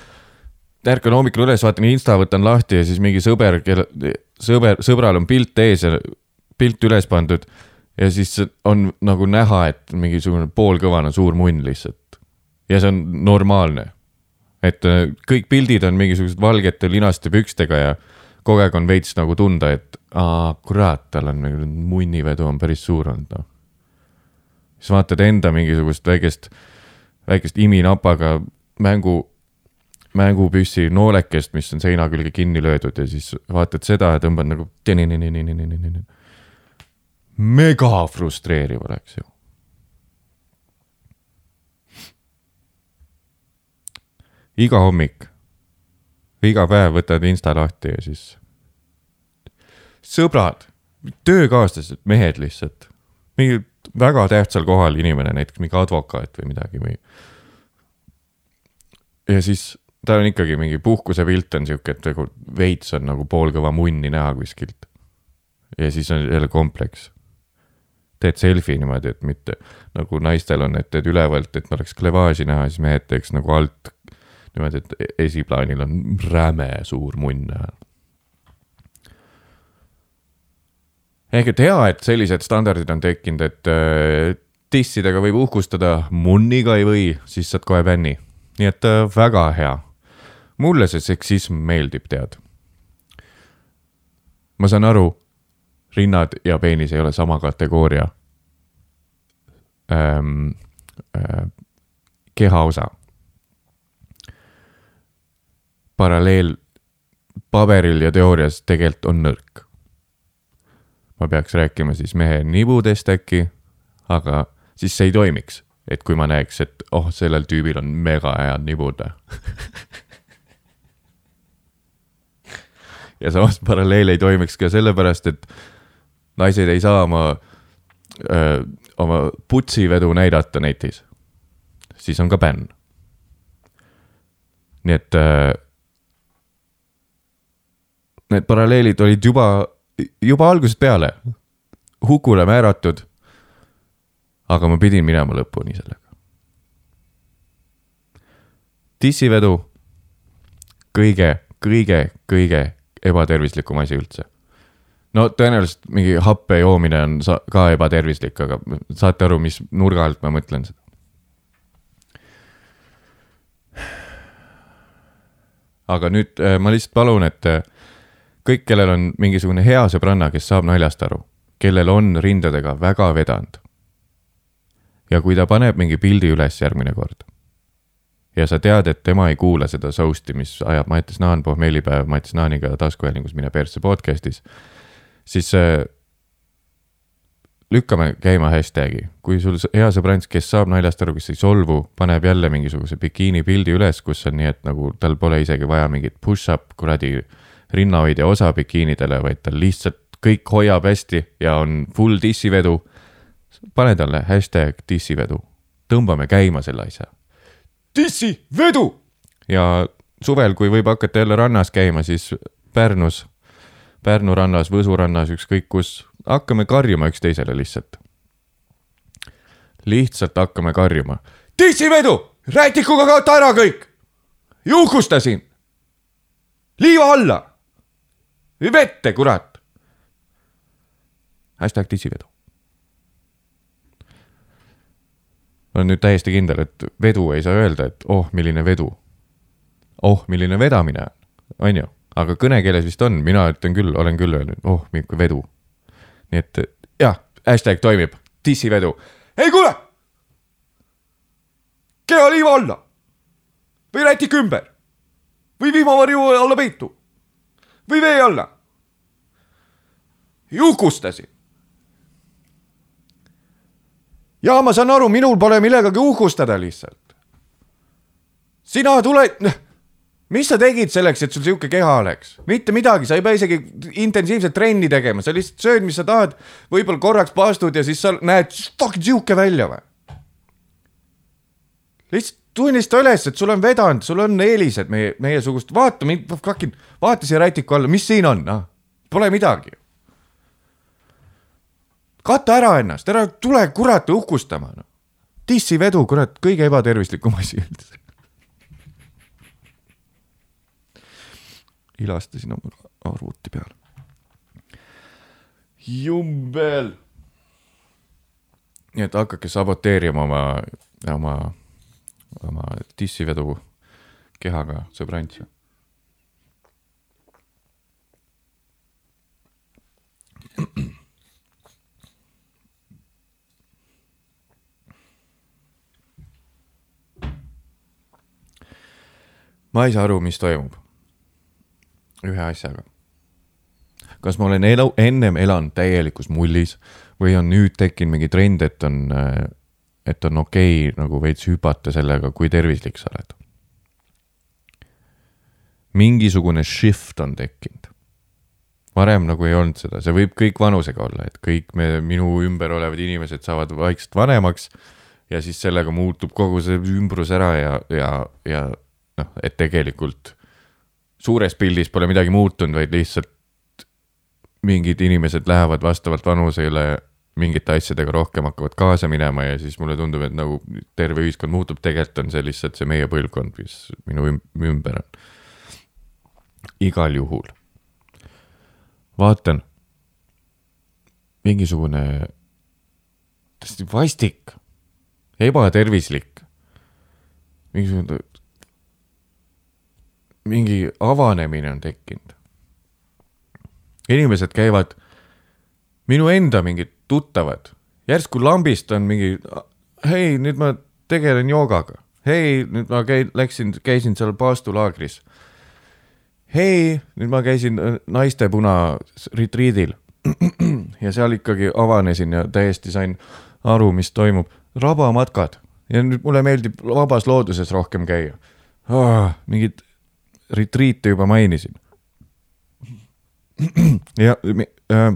ärkan hommikul üles, vaatan Insta, võtan lahti ja siis mingi sõber, kelle, sõber, sõbral on pilt ees ja pilt üles pandud. ja siis on nagu näha, et mingisugune poolkõvane suur munn lihtsalt. ja see on normaalne. et äh, kõik pildid on mingisugused valgete linaste pükstega ja kogu aeg on veits nagu tunda, et aa, kurat, tal on nagu munnivedu on päris suur olnud, noh. Siis vaatad enda mingisugust väikest, väikest iminapaga mängu mängupüssi noolekest, mis on seina külge kinni löödud ja siis vaatad seda ja tõmbad nagu. mega frustreeriv oleks ju. iga hommik, iga päev võtad insta lahti ja siis. sõbrad, töökaaslased, mehed lihtsalt, mingi väga tähtsal kohal inimene, näiteks mingi advokaat või midagi või. ja siis tal on ikkagi mingi puhkusepilt on sihuke, et nagu veits on nagu poolkõva munni näha kuskilt. ja siis on jälle kompleks. teed selfie niimoodi, et mitte nagu naistel on, et teed ülevalt, et oleks klevaaži näha, siis mehed teeks nagu alt niimoodi, et esiplaanil on räme suur munn näha. Ehk et hea, et sellised standardid on tekkinud, et äh, dissidega võib uhkustada, munniga ei või, siis saad kohe bänni nii et äh, väga hea mulle see seksism meeldib, tead. ma saan aru, rinnad ja peenis ei ole sama kategooria. ähm, äh, kehaosa. paralleel paberil ja teoorias tegelikult on nõrk. Ma peaks rääkima siis mehe nibudest äkki, aga siis see ei toimiks, et kui ma näeks, et oh, sellel tüübil on mega head nibud ja samas paralleel ei toimiks ka sellepärast, et naised ei saa oma, oma putsivedu näidata netis. siis on ka bänn. nii et öö, need paralleelid olid juba, juba algusest peale hukule määratud. aga ma pidin minema lõpuni sellega. dissivedu, kõige, kõige, kõige ebatervislikum asi üldse. no tõenäoliselt mingi happe joomine on ka ebatervislik, aga saate aru, mis nurga alt ma mõtlen seda? aga nüüd äh, ma lihtsalt palun, et äh, kõik, kellel on mingisugune hea sõbranna, kes saab naljast aru, kellel on rindadega väga vedanud. ja kui ta paneb mingi pildi üles järgmine kord ja sa tead, et tema ei kuula seda soust'i, mis ajab Mattias Naan pohmeelipäev Mattias Naaniga taskuhäälingus Mine persse podcast'is, siis äh, lükkame käima hashtag'i, kui sul hea sõbrants, kes saab naljast aru, kes ei solvu, paneb jälle mingisuguse bikiini pildi üles, kus on nii, et nagu tal pole isegi vaja mingit push-up kuradi rinnahoidja osa bikiinidele, vaid tal lihtsalt kõik hoiab hästi ja on full dissivedu. pane talle hashtag dissivedu, tõmbame käima selle asja. dissivedu! ja suvel, kui võib hakata jälle rannas käima, siis Pärnus, Pärnu rannas, Võsu rannas, ükskõik kus, hakkame karjuma üksteisele lihtsalt. lihtsalt hakkame karjuma. dissivedu, rätikuga kaota ära kõik! juhustasin! liiva alla vette, kurat. hashtag dissivedu. ma olen nüüd täiesti kindel, et vedu ei saa öelda, et oh, milline vedu. oh, milline vedamine on ju, aga kõnekeeles vist on, mina ütlen küll, olen küll öelnud, oh, milline vedu. nii et jah, hashtag toimib, dissivedu. ei kuule. keha liiva alla või rätik ümber või vihmavarju alla peitu või vee alla. jukustasin. ja ma saan aru, minul pole millegagi uhkustada lihtsalt. sina tuled, noh, mis sa tegid selleks, et sul sihuke keha oleks? mitte midagi, sa ei pea isegi intensiivset trenni tegema, sa lihtsalt sööd, mis sa tahad. võib-olla korraks paastud ja siis sa näed fucking sihuke välja või? lihtsalt tunnista üles, et sul on vedanud, sul on eelised meie, meiesugust, vaata mind, fucking, vaata siia rätiku alla, mis siin on, noh, pole midagi. kata ära ennast, ära tule kurat uhkustama, noh. dissivedu, kurat, kõige ebatervislikum asi üldse. ilastasin oma arvuti peale. jumbel. nii et hakake saboteerima oma, oma oma dissivedu kehaga sõbrantsi. ma ei saa aru, mis toimub ühe asjaga. kas ma olen elu, ennem elanud täielikus mullis või on nüüd tekkinud mingi trend, et on äh, et on okei okay, nagu veits hüpata sellega, kui tervislik sa oled. mingisugune shift on tekkinud. varem nagu ei olnud seda, see võib kõik vanusega olla, et kõik me, minu ümber olevad inimesed saavad vaikselt vanemaks ja siis sellega muutub kogu see ümbrus ära ja, ja, ja noh, et tegelikult suures pildis pole midagi muutunud, vaid lihtsalt mingid inimesed lähevad vastavalt vanusele mingite asjadega rohkem hakkavad kaasa minema ja siis mulle tundub, et nagu terve ühiskond muutub, tegelikult on see lihtsalt see meie põlvkond, mis minu ümber on. igal juhul. vaatan, mingisugune täiesti vastik, ebatervislik, mingisugune, mingi avanemine on tekkinud. inimesed käivad, minu enda mingid tuttavad, järsku lambist on mingi hei, nüüd ma tegelen joogaga. hei, nüüd ma käin, läksin, käisin seal paastulaagris. hei, nüüd ma käisin äh, naiste puna retriidil. ja seal ikkagi avanesin ja täiesti sain aru, mis toimub. rabamatkad ja nüüd mulle meeldib vabas looduses rohkem käia oh,. mingit retriite juba mainisin. ja äh,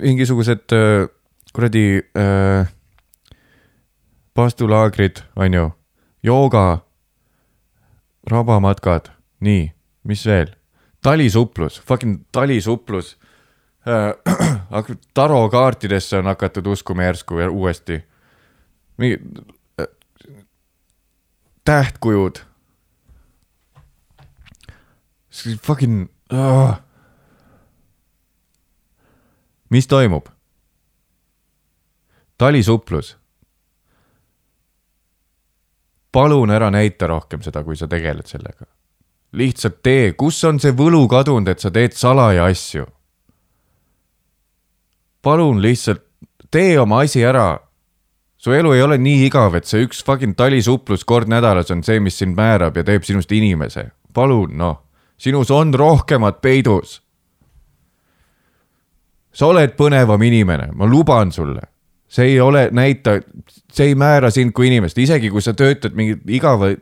mingisugused äh, kuradi äh, paastulaagrid, on ju, jooga, rabamatkad, nii, mis veel? talisuplus, fucking talisuplus äh. tarokaartidesse on hakatud uskuma järsku uuesti. mingi äh, tähtkujud. Fucking uh.. Mis toimub? talisuplus. palun ära näita rohkem seda, kui sa tegeled sellega. lihtsalt tee, kus on see võlu kadunud, et sa teed salaja asju? palun lihtsalt tee oma asi ära. su elu ei ole nii igav, et see üks fucking talisuplus kord nädalas on see, mis sind määrab ja teeb sinust inimese. palun noh, sinus on rohkemat peidus sa oled põnevam inimene, ma luban sulle. see ei ole, näita, see ei määra sind kui inimest, isegi kui sa töötad mingi igava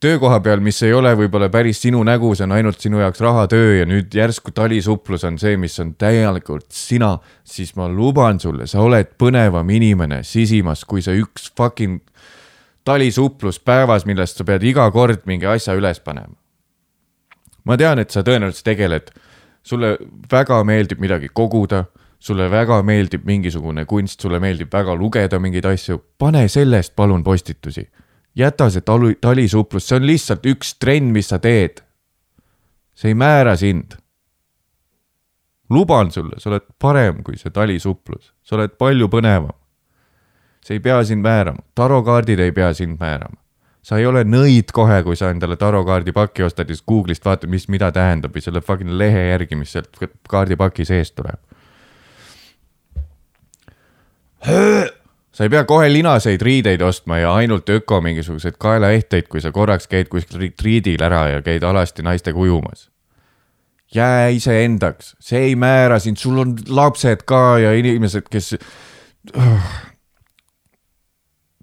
töökoha peal, mis ei ole võib-olla päris sinu nägu, see on ainult sinu jaoks rahatöö ja nüüd järsku talisuplus on see, mis on täielikult sina, siis ma luban sulle, sa oled põnevam inimene sisimas kui see üks fucking talisuplus päevas, millest sa pead iga kord mingi asja üles panema. ma tean, et sa tõenäoliselt tegeled, sulle väga meeldib midagi koguda, sulle väga meeldib mingisugune kunst, sulle meeldib väga lugeda mingeid asju, pane sellest palun postitusi. jäta see talu, talisuplus, see on lihtsalt üks trenn, mis sa teed. see ei määra sind. luban sulle, sa oled parem kui see talisuplus, sa oled palju põnevam. see ei pea sind määrama, tarokaardid ei pea sind määrama sa ei ole nõid kohe, kui sa endale tarokaardi paki ostad ja siis Google'ist vaatad, mis, mida tähendab või selle fucking lehe järgi, mis sealt kaardipaki seest tuleb. sa ei pea kohe linaseid riideid ostma ja ainult öko mingisuguseid kaelaehteid, kui sa korraks käid kuskil retriidil ära ja käid alasti naistega ujumas. jää iseendaks, see ei määra sind, sul on lapsed ka ja inimesed, kes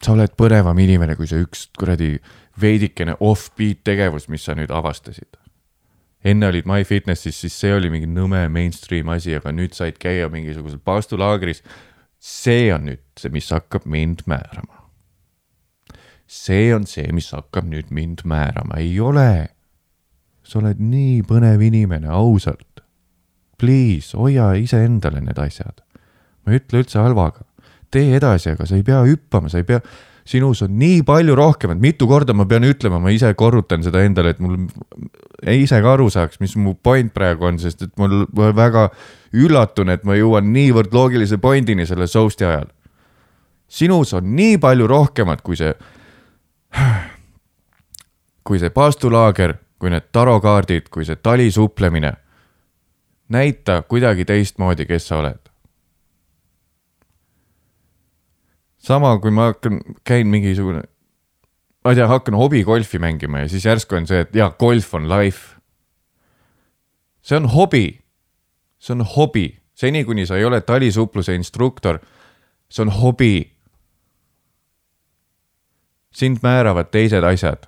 sa oled põnevam inimene kui see üks kuradi veidikene off-beat tegevus, mis sa nüüd avastasid. enne olid MyFitnesse'is, siis see oli mingi nõme mainstream asi, aga nüüd said käia mingisugusel paastulaagris. see on nüüd see, mis hakkab mind määrama. see on see, mis hakkab nüüd mind määrama, ei ole. sa oled nii põnev inimene, ausalt. Please, hoia iseendale need asjad. ma ei ütle üldse halvaga tee edasi, aga sa ei pea hüppama, sa ei pea, sinus on nii palju rohkem, et mitu korda ma pean ütlema, ma ise korrutan seda endale, et mul ei ise ka aru saaks, mis mu point praegu on, sest et mul ma väga üllatun, et ma jõuan niivõrd loogilise pointini selle soust'i ajal. sinus on nii palju rohkemat kui see, kui see paastulaager, kui need tarokaardid, kui see talisuuplemine. näita kuidagi teistmoodi, kes sa oled. sama, kui ma hakkan, käin mingisugune, ma ei tea, hakkan hobigolfi mängima ja siis järsku on see, et jaa, golf on life. see on hobi, see on hobi, seni kuni sa ei ole talisupluse instruktor, see on hobi. sind määravad teised asjad.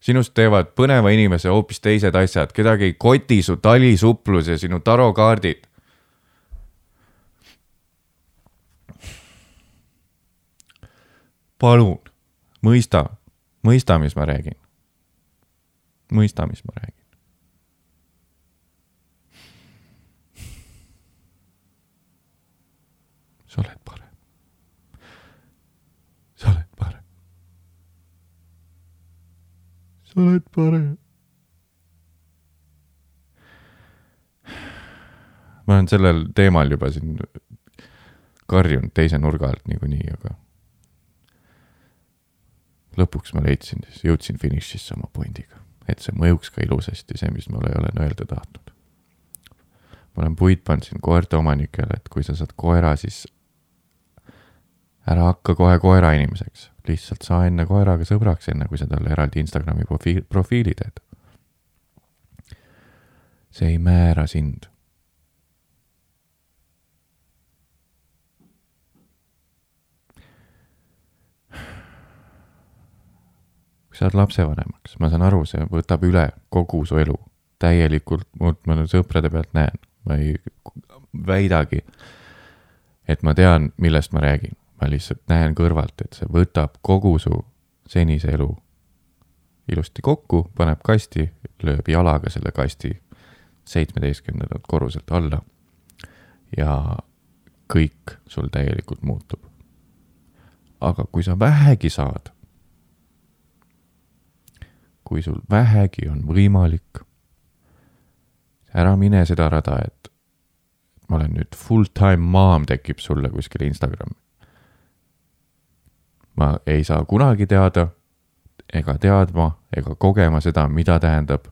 sinust teevad põneva inimese hoopis teised asjad, kedagi ei koti su talisuplus ja sinu tarokaardid palun, mõista, mõista, mis ma räägin. mõista, mis ma räägin. sa oled parem. sa oled parem. sa oled parem. ma olen sellel teemal juba siin karjunud teise nurga alt niikuinii, aga lõpuks ma leidsin, siis jõudsin finišisse oma pointiga, et see mõjuks ka ilusasti, see, mis ma olen öelda tahtnud. ma olen puid pannud siin koerte omanikele, et kui sa saad koera, siis ära hakka kohe koera inimeseks, lihtsalt saa enne koeraga sõbraks, enne kui sa talle eraldi Instagrami profiili, profiili teed. see ei määra sind kui sa oled lapsevanemaks, ma saan aru, see võtab üle kogu su elu. Täielikult, ma sõprade pealt näen, ma ei väidagi, et ma tean, millest ma räägin, ma lihtsalt näen kõrvalt, et see võtab kogu su senise elu ilusti kokku, paneb kasti, lööb jalaga selle kasti seitsmeteistkümnendalt korruselt alla ja kõik sul täielikult muutub. aga kui sa vähegi saad kui sul vähegi on võimalik, ära mine seda rada, et ma olen nüüd full-time mom tekib sulle kuskil Instagrami. ma ei saa kunagi teada ega teadma ega kogema seda, mida tähendab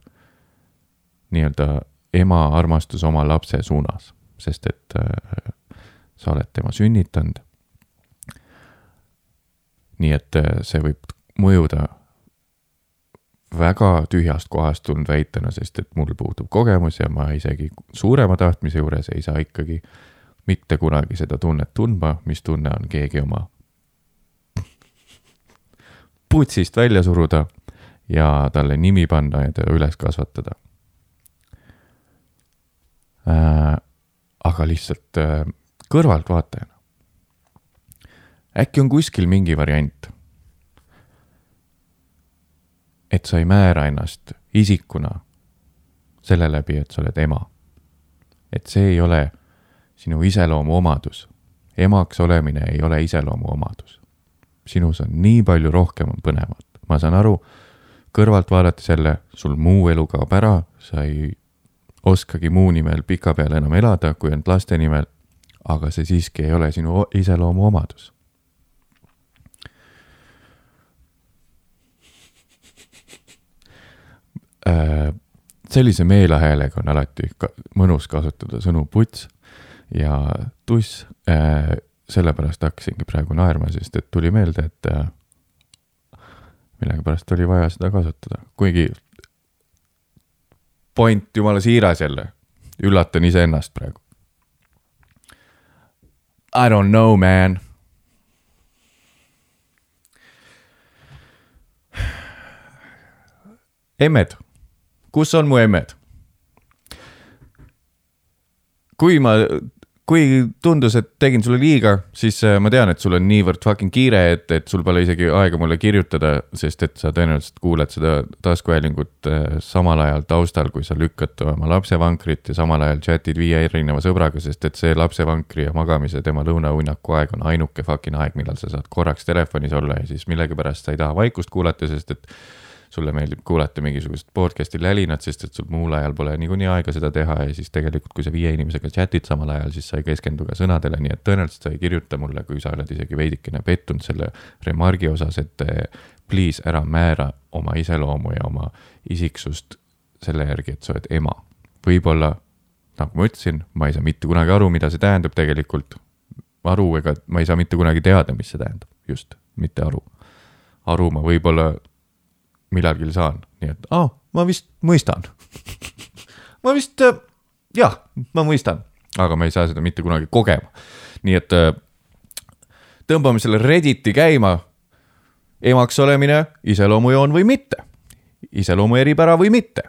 nii-öelda ema armastus oma lapse suunas, sest et äh, sa oled tema sünnitanud. nii et äh, see võib mõjuda väga tühjast kohast tulnud väitena, sest et mul puudub kogemus ja ma isegi suurema tahtmise juures ei saa ikkagi mitte kunagi seda tunnet tundma, mis tunne on keegi oma putsist välja suruda ja talle nimi panna ja teda üles kasvatada äh,. aga lihtsalt äh, kõrvaltvaatajana. äkki on kuskil mingi variant et sa ei määra ennast isikuna selle läbi, et sa oled ema. et see ei ole sinu iseloomu omadus. emaks olemine ei ole iseloomu omadus. sinus on nii palju rohkem põnevat, ma saan aru, kõrvalt vaadates jälle, sul muu elu kaob ära, sa ei oskagi muu nimel pikapeale enam elada, kui ainult laste nimel, aga see siiski ei ole sinu iseloomu omadus äh, sellise meelehäälega on alati ka mõnus kasutada sõnu puts ja tuss äh,. sellepärast hakkasingi praegu naerma, sest et tuli meelde, et äh, millegipärast oli vaja seda kasutada, kuigi point jumala siiras jälle, üllatan iseennast praegu. I don't know, man. emmed kus on mu emmed? kui ma, kui tundus, et tegin sulle liiga, siis äh, ma tean, et sul on niivõrd fucking kiire, et, et sul pole isegi aega mulle kirjutada, sest et sa tõenäoliselt kuuled seda taskuhäälingut äh, samal ajal taustal, kui sa lükkad oma lapsevankrit ja samal ajal chat'id viie erineva sõbraga, sest et see lapsevankri ja magamise tema lõunauinaku aeg on ainuke fucking aeg, millal sa saad korraks telefonis olla ja siis millegipärast sa ei taha vaikust kuulata, sest et sulle meeldib kuulata mingisugust podcast'i lälinat, sest et sul muul ajal pole niikuinii aega seda teha ja siis tegelikult, kui sa viie inimesega chat'id samal ajal, siis sa ei keskendu ka sõnadele, nii et tõenäoliselt sa ei kirjuta mulle, kui sa oled isegi veidikene pettunud selle remargi osas, et eh, please ära määra oma iseloomu ja oma isiksust selle järgi, et sa oled ema. võib-olla, nagu ma ütlesin, ma ei saa mitte kunagi aru, mida see tähendab tegelikult. aru ega ma ei saa mitte kunagi teada, mis see tähendab, just, mitte aru. aru ma võib-olla millalgi saan, nii et aa oh,, ma vist mõistan ma vist äh, jah, ma mõistan, aga ma ei saa seda mitte kunagi kogema. nii et äh, tõmbame selle Redditi käima. emaks olemine, iseloomujoon või mitte, iseloomu eripära või mitte.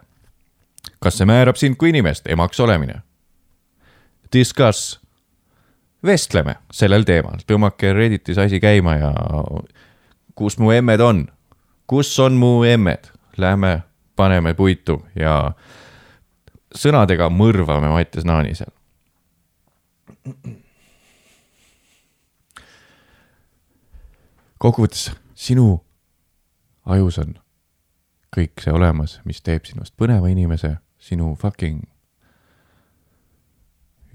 kas see määrab sind kui inimest, emaks olemine? Discuss, vestleme sellel teemal, tõmmake Redditis asi käima ja kus mu emmed on kus on mu emmed, lähme paneme puitu ja sõnadega mõrvame Mattias Naani seal. kokkuvõttes sinu ajus on kõik see olemas, mis teeb sinust põneva inimese, sinu fucking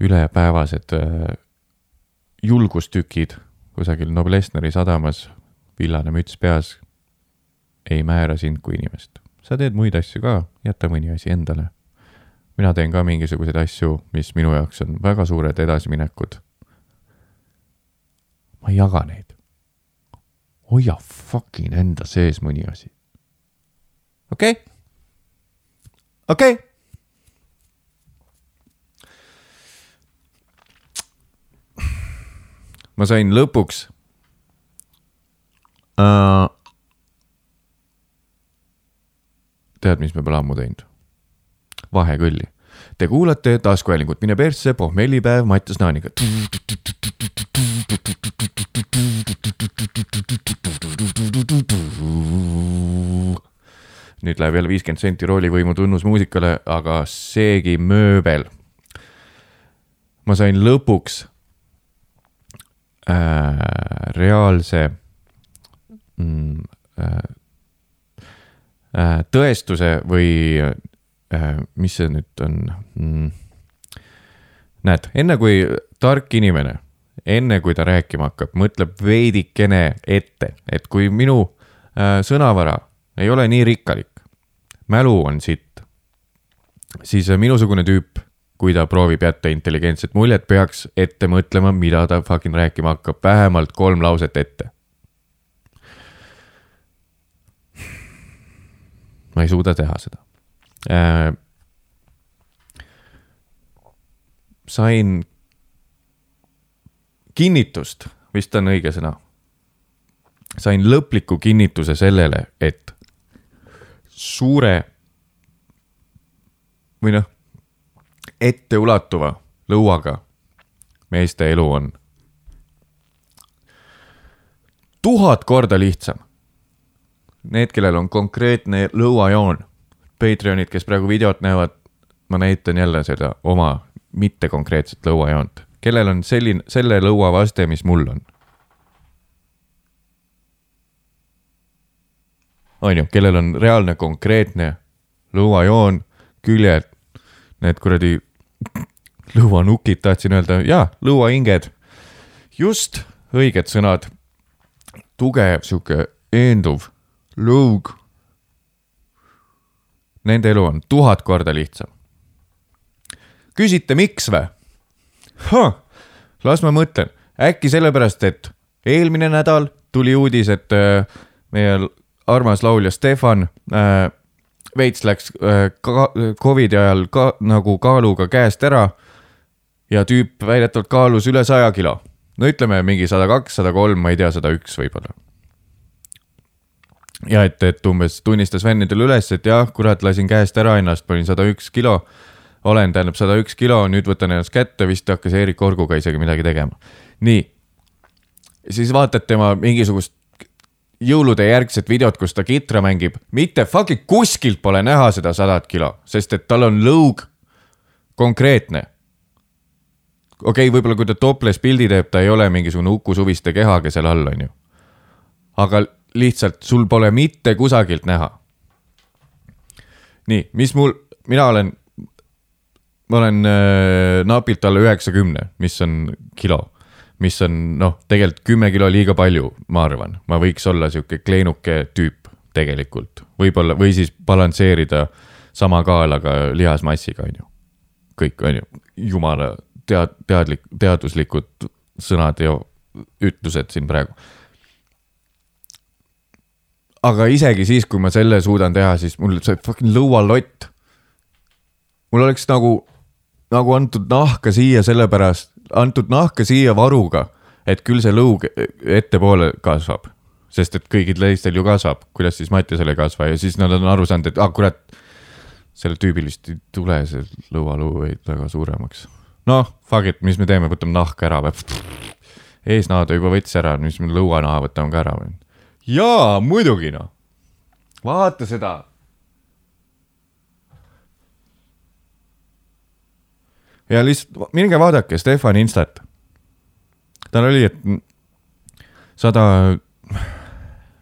ülepäevased äh, julgustükid kusagil Noblessneri sadamas, villane müts peas ei määra sind kui inimest. sa teed muid asju ka, jäta mõni asi endale. mina teen ka mingisuguseid asju, mis minu jaoks on väga suured edasiminekud. ma ei jaga neid, hoia fucking enda sees mõni asi. okei okay?, okei okay ma sain lõpuks uh,. Tead, mis me pole ammu teinud? vahekõlli. Te kuulate taskuhäälingut Mine persse, pohmellipäev Mattias Naaniga. nüüd läheb jälle viiskümmend senti roolivõimu tunnus muusikale, aga seegi mööbel. ma sain lõpuks äh, reaalse mm, äh, tõestuse või äh, mis see nüüd on mm,? näed, enne kui tark inimene, enne kui ta rääkima hakkab, mõtleb veidikene ette, et kui minu äh, sõnavara ei ole nii rikkalik, mälu on sitt, siis äh, minusugune tüüp kui ta proovib jätta intelligentset muljet, peaks ette mõtlema, mida ta fucking rääkima hakkab, vähemalt kolm lauset ette. Ma ei suuda teha seda äh,. sain kinnitust, vist on õige sõna. sain lõpliku kinnituse sellele, et suure või noh etteulatuva lõuaga meeste elu on tuhat korda lihtsam. Need, kellel on konkreetne lõuajoon, Patreonid, kes praegu videot näevad, ma näitan jälle seda oma mittekonkreetset lõuajoont, kellel on selline, selle lõua vaste, mis mul on. on ju, kellel on reaalne konkreetne lõuajoon, küljed, need kuradi lõuanukid, tahtsin öelda, jaa, lõuahinged. just, õiged sõnad. tugev, sihuke eenduv lõug. Nende elu on tuhat korda lihtsam. küsite, miks või? las ma mõtlen, äkki sellepärast, et eelmine nädal tuli uudis, et äh, meie armas laulja Stefan äh, veits läks äh, ka Covidi ajal ka nagu kaaluga käest ära. ja tüüp väidetavalt kaalus üle saja kilo. no ütleme mingi sada kaks, sada kolm, ma ei tea, sada üks võib-olla. Ja et, et umbes tunnistas fännidele üles, et jah, kurat, lasin käest ära ennast, panin sada üks kilo. olen, tähendab sada üks kilo, nüüd võtan ennast kätte, vist hakkas Eerik Orguga isegi midagi tegema. nii. siis vaatad tema mingisugust jõulude järgset videot, kus ta kitra mängib, mitte fucking kuskilt pole näha seda sadat kilo, sest et tal on lõug konkreetne. okei okay,, võib-olla kui ta topless pildi teeb, ta ei ole mingisugune Uku Suviste kehaga seal all, on ju. aga lihtsalt sul pole mitte kusagilt näha. nii, mis mul, mina olen, ma olen äh, napilt alla üheksakümne, mis on kilo mis on noh, tegelikult kümme kilo liiga palju, ma arvan, ma võiks olla sihuke kleenuke tüüp tegelikult, võib-olla või siis balansseerida sama kaalaga lihasmassiga, on ju. kõik, on ju, jumala tead-, teadlik, teaduslikud sõnad ja ütlused siin praegu. Aga isegi siis, kui ma selle suudan teha, siis mul see fucking lõualott. mul oleks nagu, nagu antud nahka siia sellepärast, antud nahka siia varuga, et küll see lõug ettepoole kasvab. sest et kõigil teistel ju kasvab, kuidas siis Mattiasel ei kasva ja siis nad on aru saanud, et ah kurat, sellel tüübil vist ei tule see lõualuu väga suuremaks. noh, fuck it, mis me teeme, võtame nahka ära või? eesnaha ta juba võttis ära, mis me lõuanaha võtame ka ära või? Jaa, muidugi noh. vaata seda ja lihtsalt minge vaadake Stefan Instat. tal oli, et sada,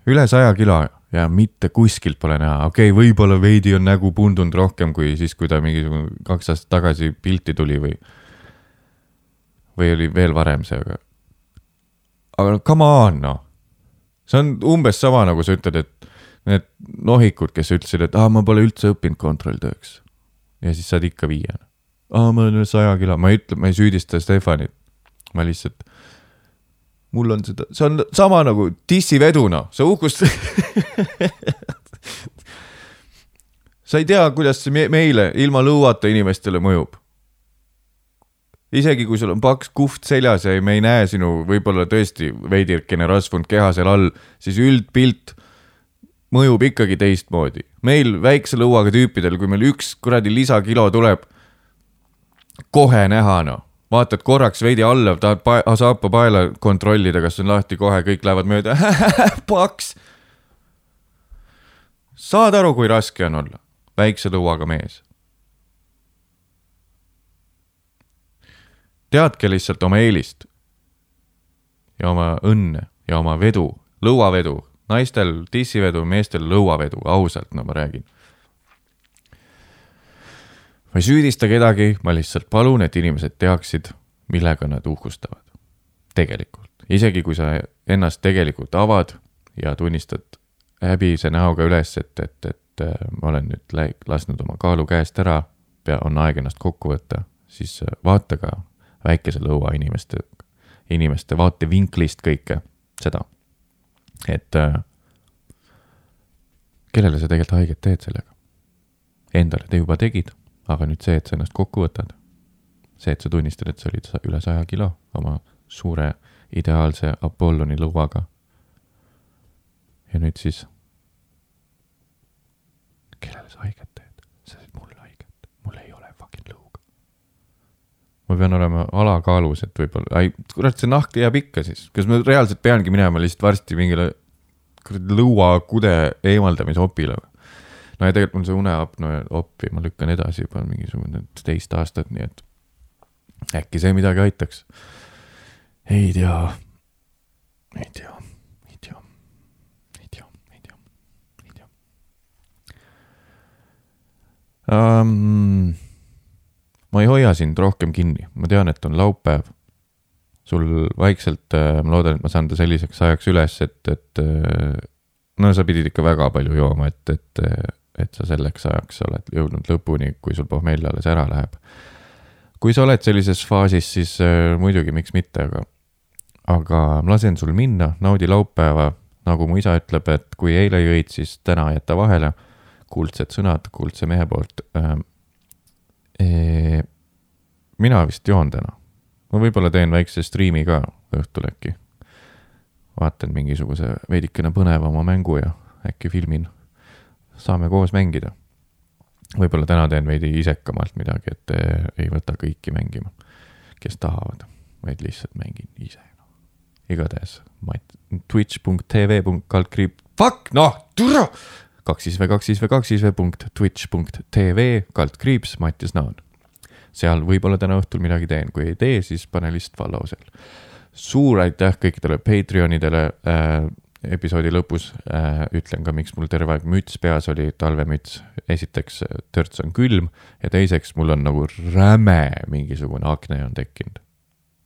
üle saja kilo ja mitte kuskilt pole näha, okei okay,, võib-olla veidi on nägu pundunud rohkem kui siis, kui ta mingisugune kaks aastat tagasi pilti tuli või, või oli veel varem see, aga, aga no come on noh. See on umbes sama, nagu sa ütled, et need nohikud, kes ütlesid, et aa, ma pole üldse õppinud kontrolltööks. ja siis saad ikka viiena aa, ma olen üle saja kilo, ma ei ütle, ma ei süüdista Stefanit. ma lihtsalt, mul on seda, see on sama nagu dissiveduna, sa uhkust-. sa ei tea, kuidas see me- meile ilma lõuata inimestele mõjub. Isegi kui sul on paks kuht seljas ja me ei näe sinu võib-olla tõesti veidikene rasvunud keha seal all, siis üldpilt mõjub ikkagi teistmoodi. meil väikse lõuaga tüüpidel, kui meil üks kuradi lisakilo tuleb, kohe näha noh, vaatad korraks veidi alla, tahad pa- saapa paela kontrollida, kas on lahti, kohe kõik lähevad mööda, paks. saad aru, kui raske on olla väikse lõuaga mees? Teadke lihtsalt oma eelist ja oma õnne ja oma vedu, lõuavedu, naistel dissivedu, meestel lõuavedu, ausalt, no ma räägin. ma ei süüdista kedagi, ma lihtsalt palun, et inimesed teaksid, millega nad uhkustavad. tegelikult, isegi kui sa ennast tegelikult avad ja tunnistad häbise näoga üles, et, et, et äh, ma olen nüüd lasknud oma kaalu käest ära, pea, on aeg ennast kokku võtta, siis äh, vaata ka väikese lõua inimeste, inimeste vaatevinklist kõike seda, et äh, kellele sa tegelikult haiget teed sellega. Endale te juba tegid, aga nüüd see, et sa ennast kokku võtad, see, et sa tunnistad, et sa olid üle saja kilo oma suure ideaalse Apolloni lõuaga. ja nüüd siis, kellele sa haiget teed? sa teed mulle haiget, mul ei ole fucking lõuga. Ma pean olema alakaalus, et võib-olla, ei, kurat, see nahk jääb ikka siis, kas ma reaalselt peangi minema lihtsalt varsti mingile kuradi lõuakude eemaldamise opile või? no ja tegelikult mul see uneapnoe oppi ma lükkan edasi juba mingisugune teist aastat, nii et äkki see midagi aitaks. ei tea, ei tea, ei tea, ei tea, ei tea, ei tea. Um,. Ma ei hoia sind rohkem kinni, ma tean, et on laupäev. sul vaikselt, ma loodan, et ma saan ta selliseks ajaks üles, et, et äh, no sa pidid ikka väga palju jooma, et, et, et sa selleks ajaks oled jõudnud lõpuni, kui sul pohmell alles ära läheb. kui sa oled sellises faasis, siis äh, muidugi, miks mitte, aga, aga ma lasen sul minna, naudi laupäeva, nagu mu isa ütleb, et kui eile jõid, siis täna jäta vahele. kuldsed sõnad kuldse mehe poolt ähm,. Mina vist joon täna, ma võib-olla teen väikse striimi ka õhtul äkki vaatan mingisuguse veidikene põnevama mängu ja äkki filmin. saame koos mängida. võib-olla täna teen veidi isekamalt midagi, et eh, ei võta kõiki mängima, kes tahavad, vaid lihtsalt mängin ise. igatahes, twitch.tv kaldkriip, fuck noh, türa. Kaks siis V kaks siis V kaks siis V punkt twitch punkt tv kaldkriips Mattias Naan. seal võib-olla täna õhtul midagi teen, kui ei tee, siis pane lihtsalt follow seal suur aitäh kõikidele Patreonidele äh,. episoodi lõpus äh, ütlen ka, miks mul terve aeg müts peas oli, talvemüts. esiteks, törts on külm ja teiseks, mul on nagu räme mingisugune akne on tekkinud.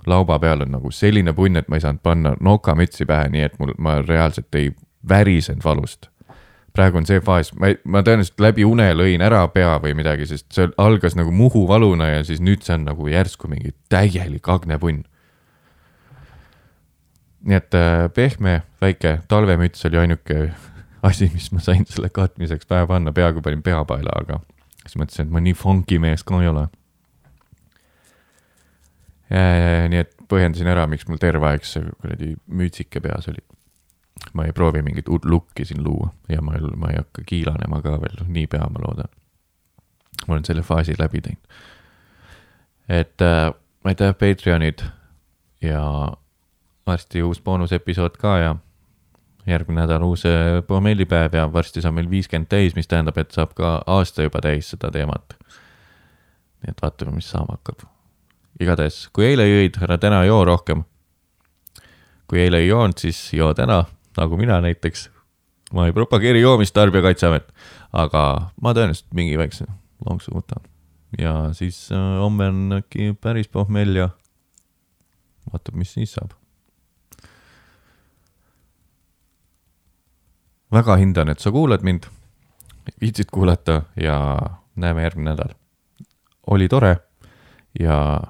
lauba peal on nagu selline punn, et ma ei saanud panna nokamütsi pähe, nii et mul, ma reaalselt ei värisenud valust. Praegu on see faas, ma, ma tõenäoliselt läbi une lõin ära pea või midagi, sest see algas nagu Muhu valuna ja siis nüüd see on nagu järsku mingi täielik aknepunn nii et äh, pehme väike talvemüts oli ainuke asi, mis ma sain selle katmiseks pähe panna, peaaegu panin peapaela, aga siis mõtlesin, et ma nii funky mees ka ei ole. nii et põhjendasin ära, miks mul terve aeg see kuradi mütsike peas oli. Ma ei proovi mingit uut lukki siin luua ja ma ei, ma ei hakka kiilanema ka veel niipea, ma loodan. ma olen selle faasi läbi teinud. et äh, aitäh, Patreonid ja varsti uus boonusepisood ka ja järgmine nädal uus äh, pohmellipäev ja varsti saab meil viiskümmend täis, mis tähendab, et saab ka aasta juba täis seda teemat. nii et vaatame, mis saama hakkab. igatahes, kui eile jõid, ära täna joo rohkem. kui eile ei joonud, siis joo täna, nagu mina näiteks. ma ei propageeri joomist, Tarbijakaitseamet, aga ma tõenäoliselt mingi väikse lonksu võtan. ja siis äh, homme on äkki päris pohmell ja vaatab, mis siis saab väga hindan, et sa kuulad mind, viitsid kuulata ja näeme järgmine nädal. oli tore ja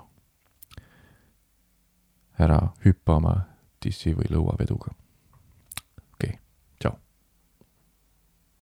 ära hüppa oma tissi või lõuaveduga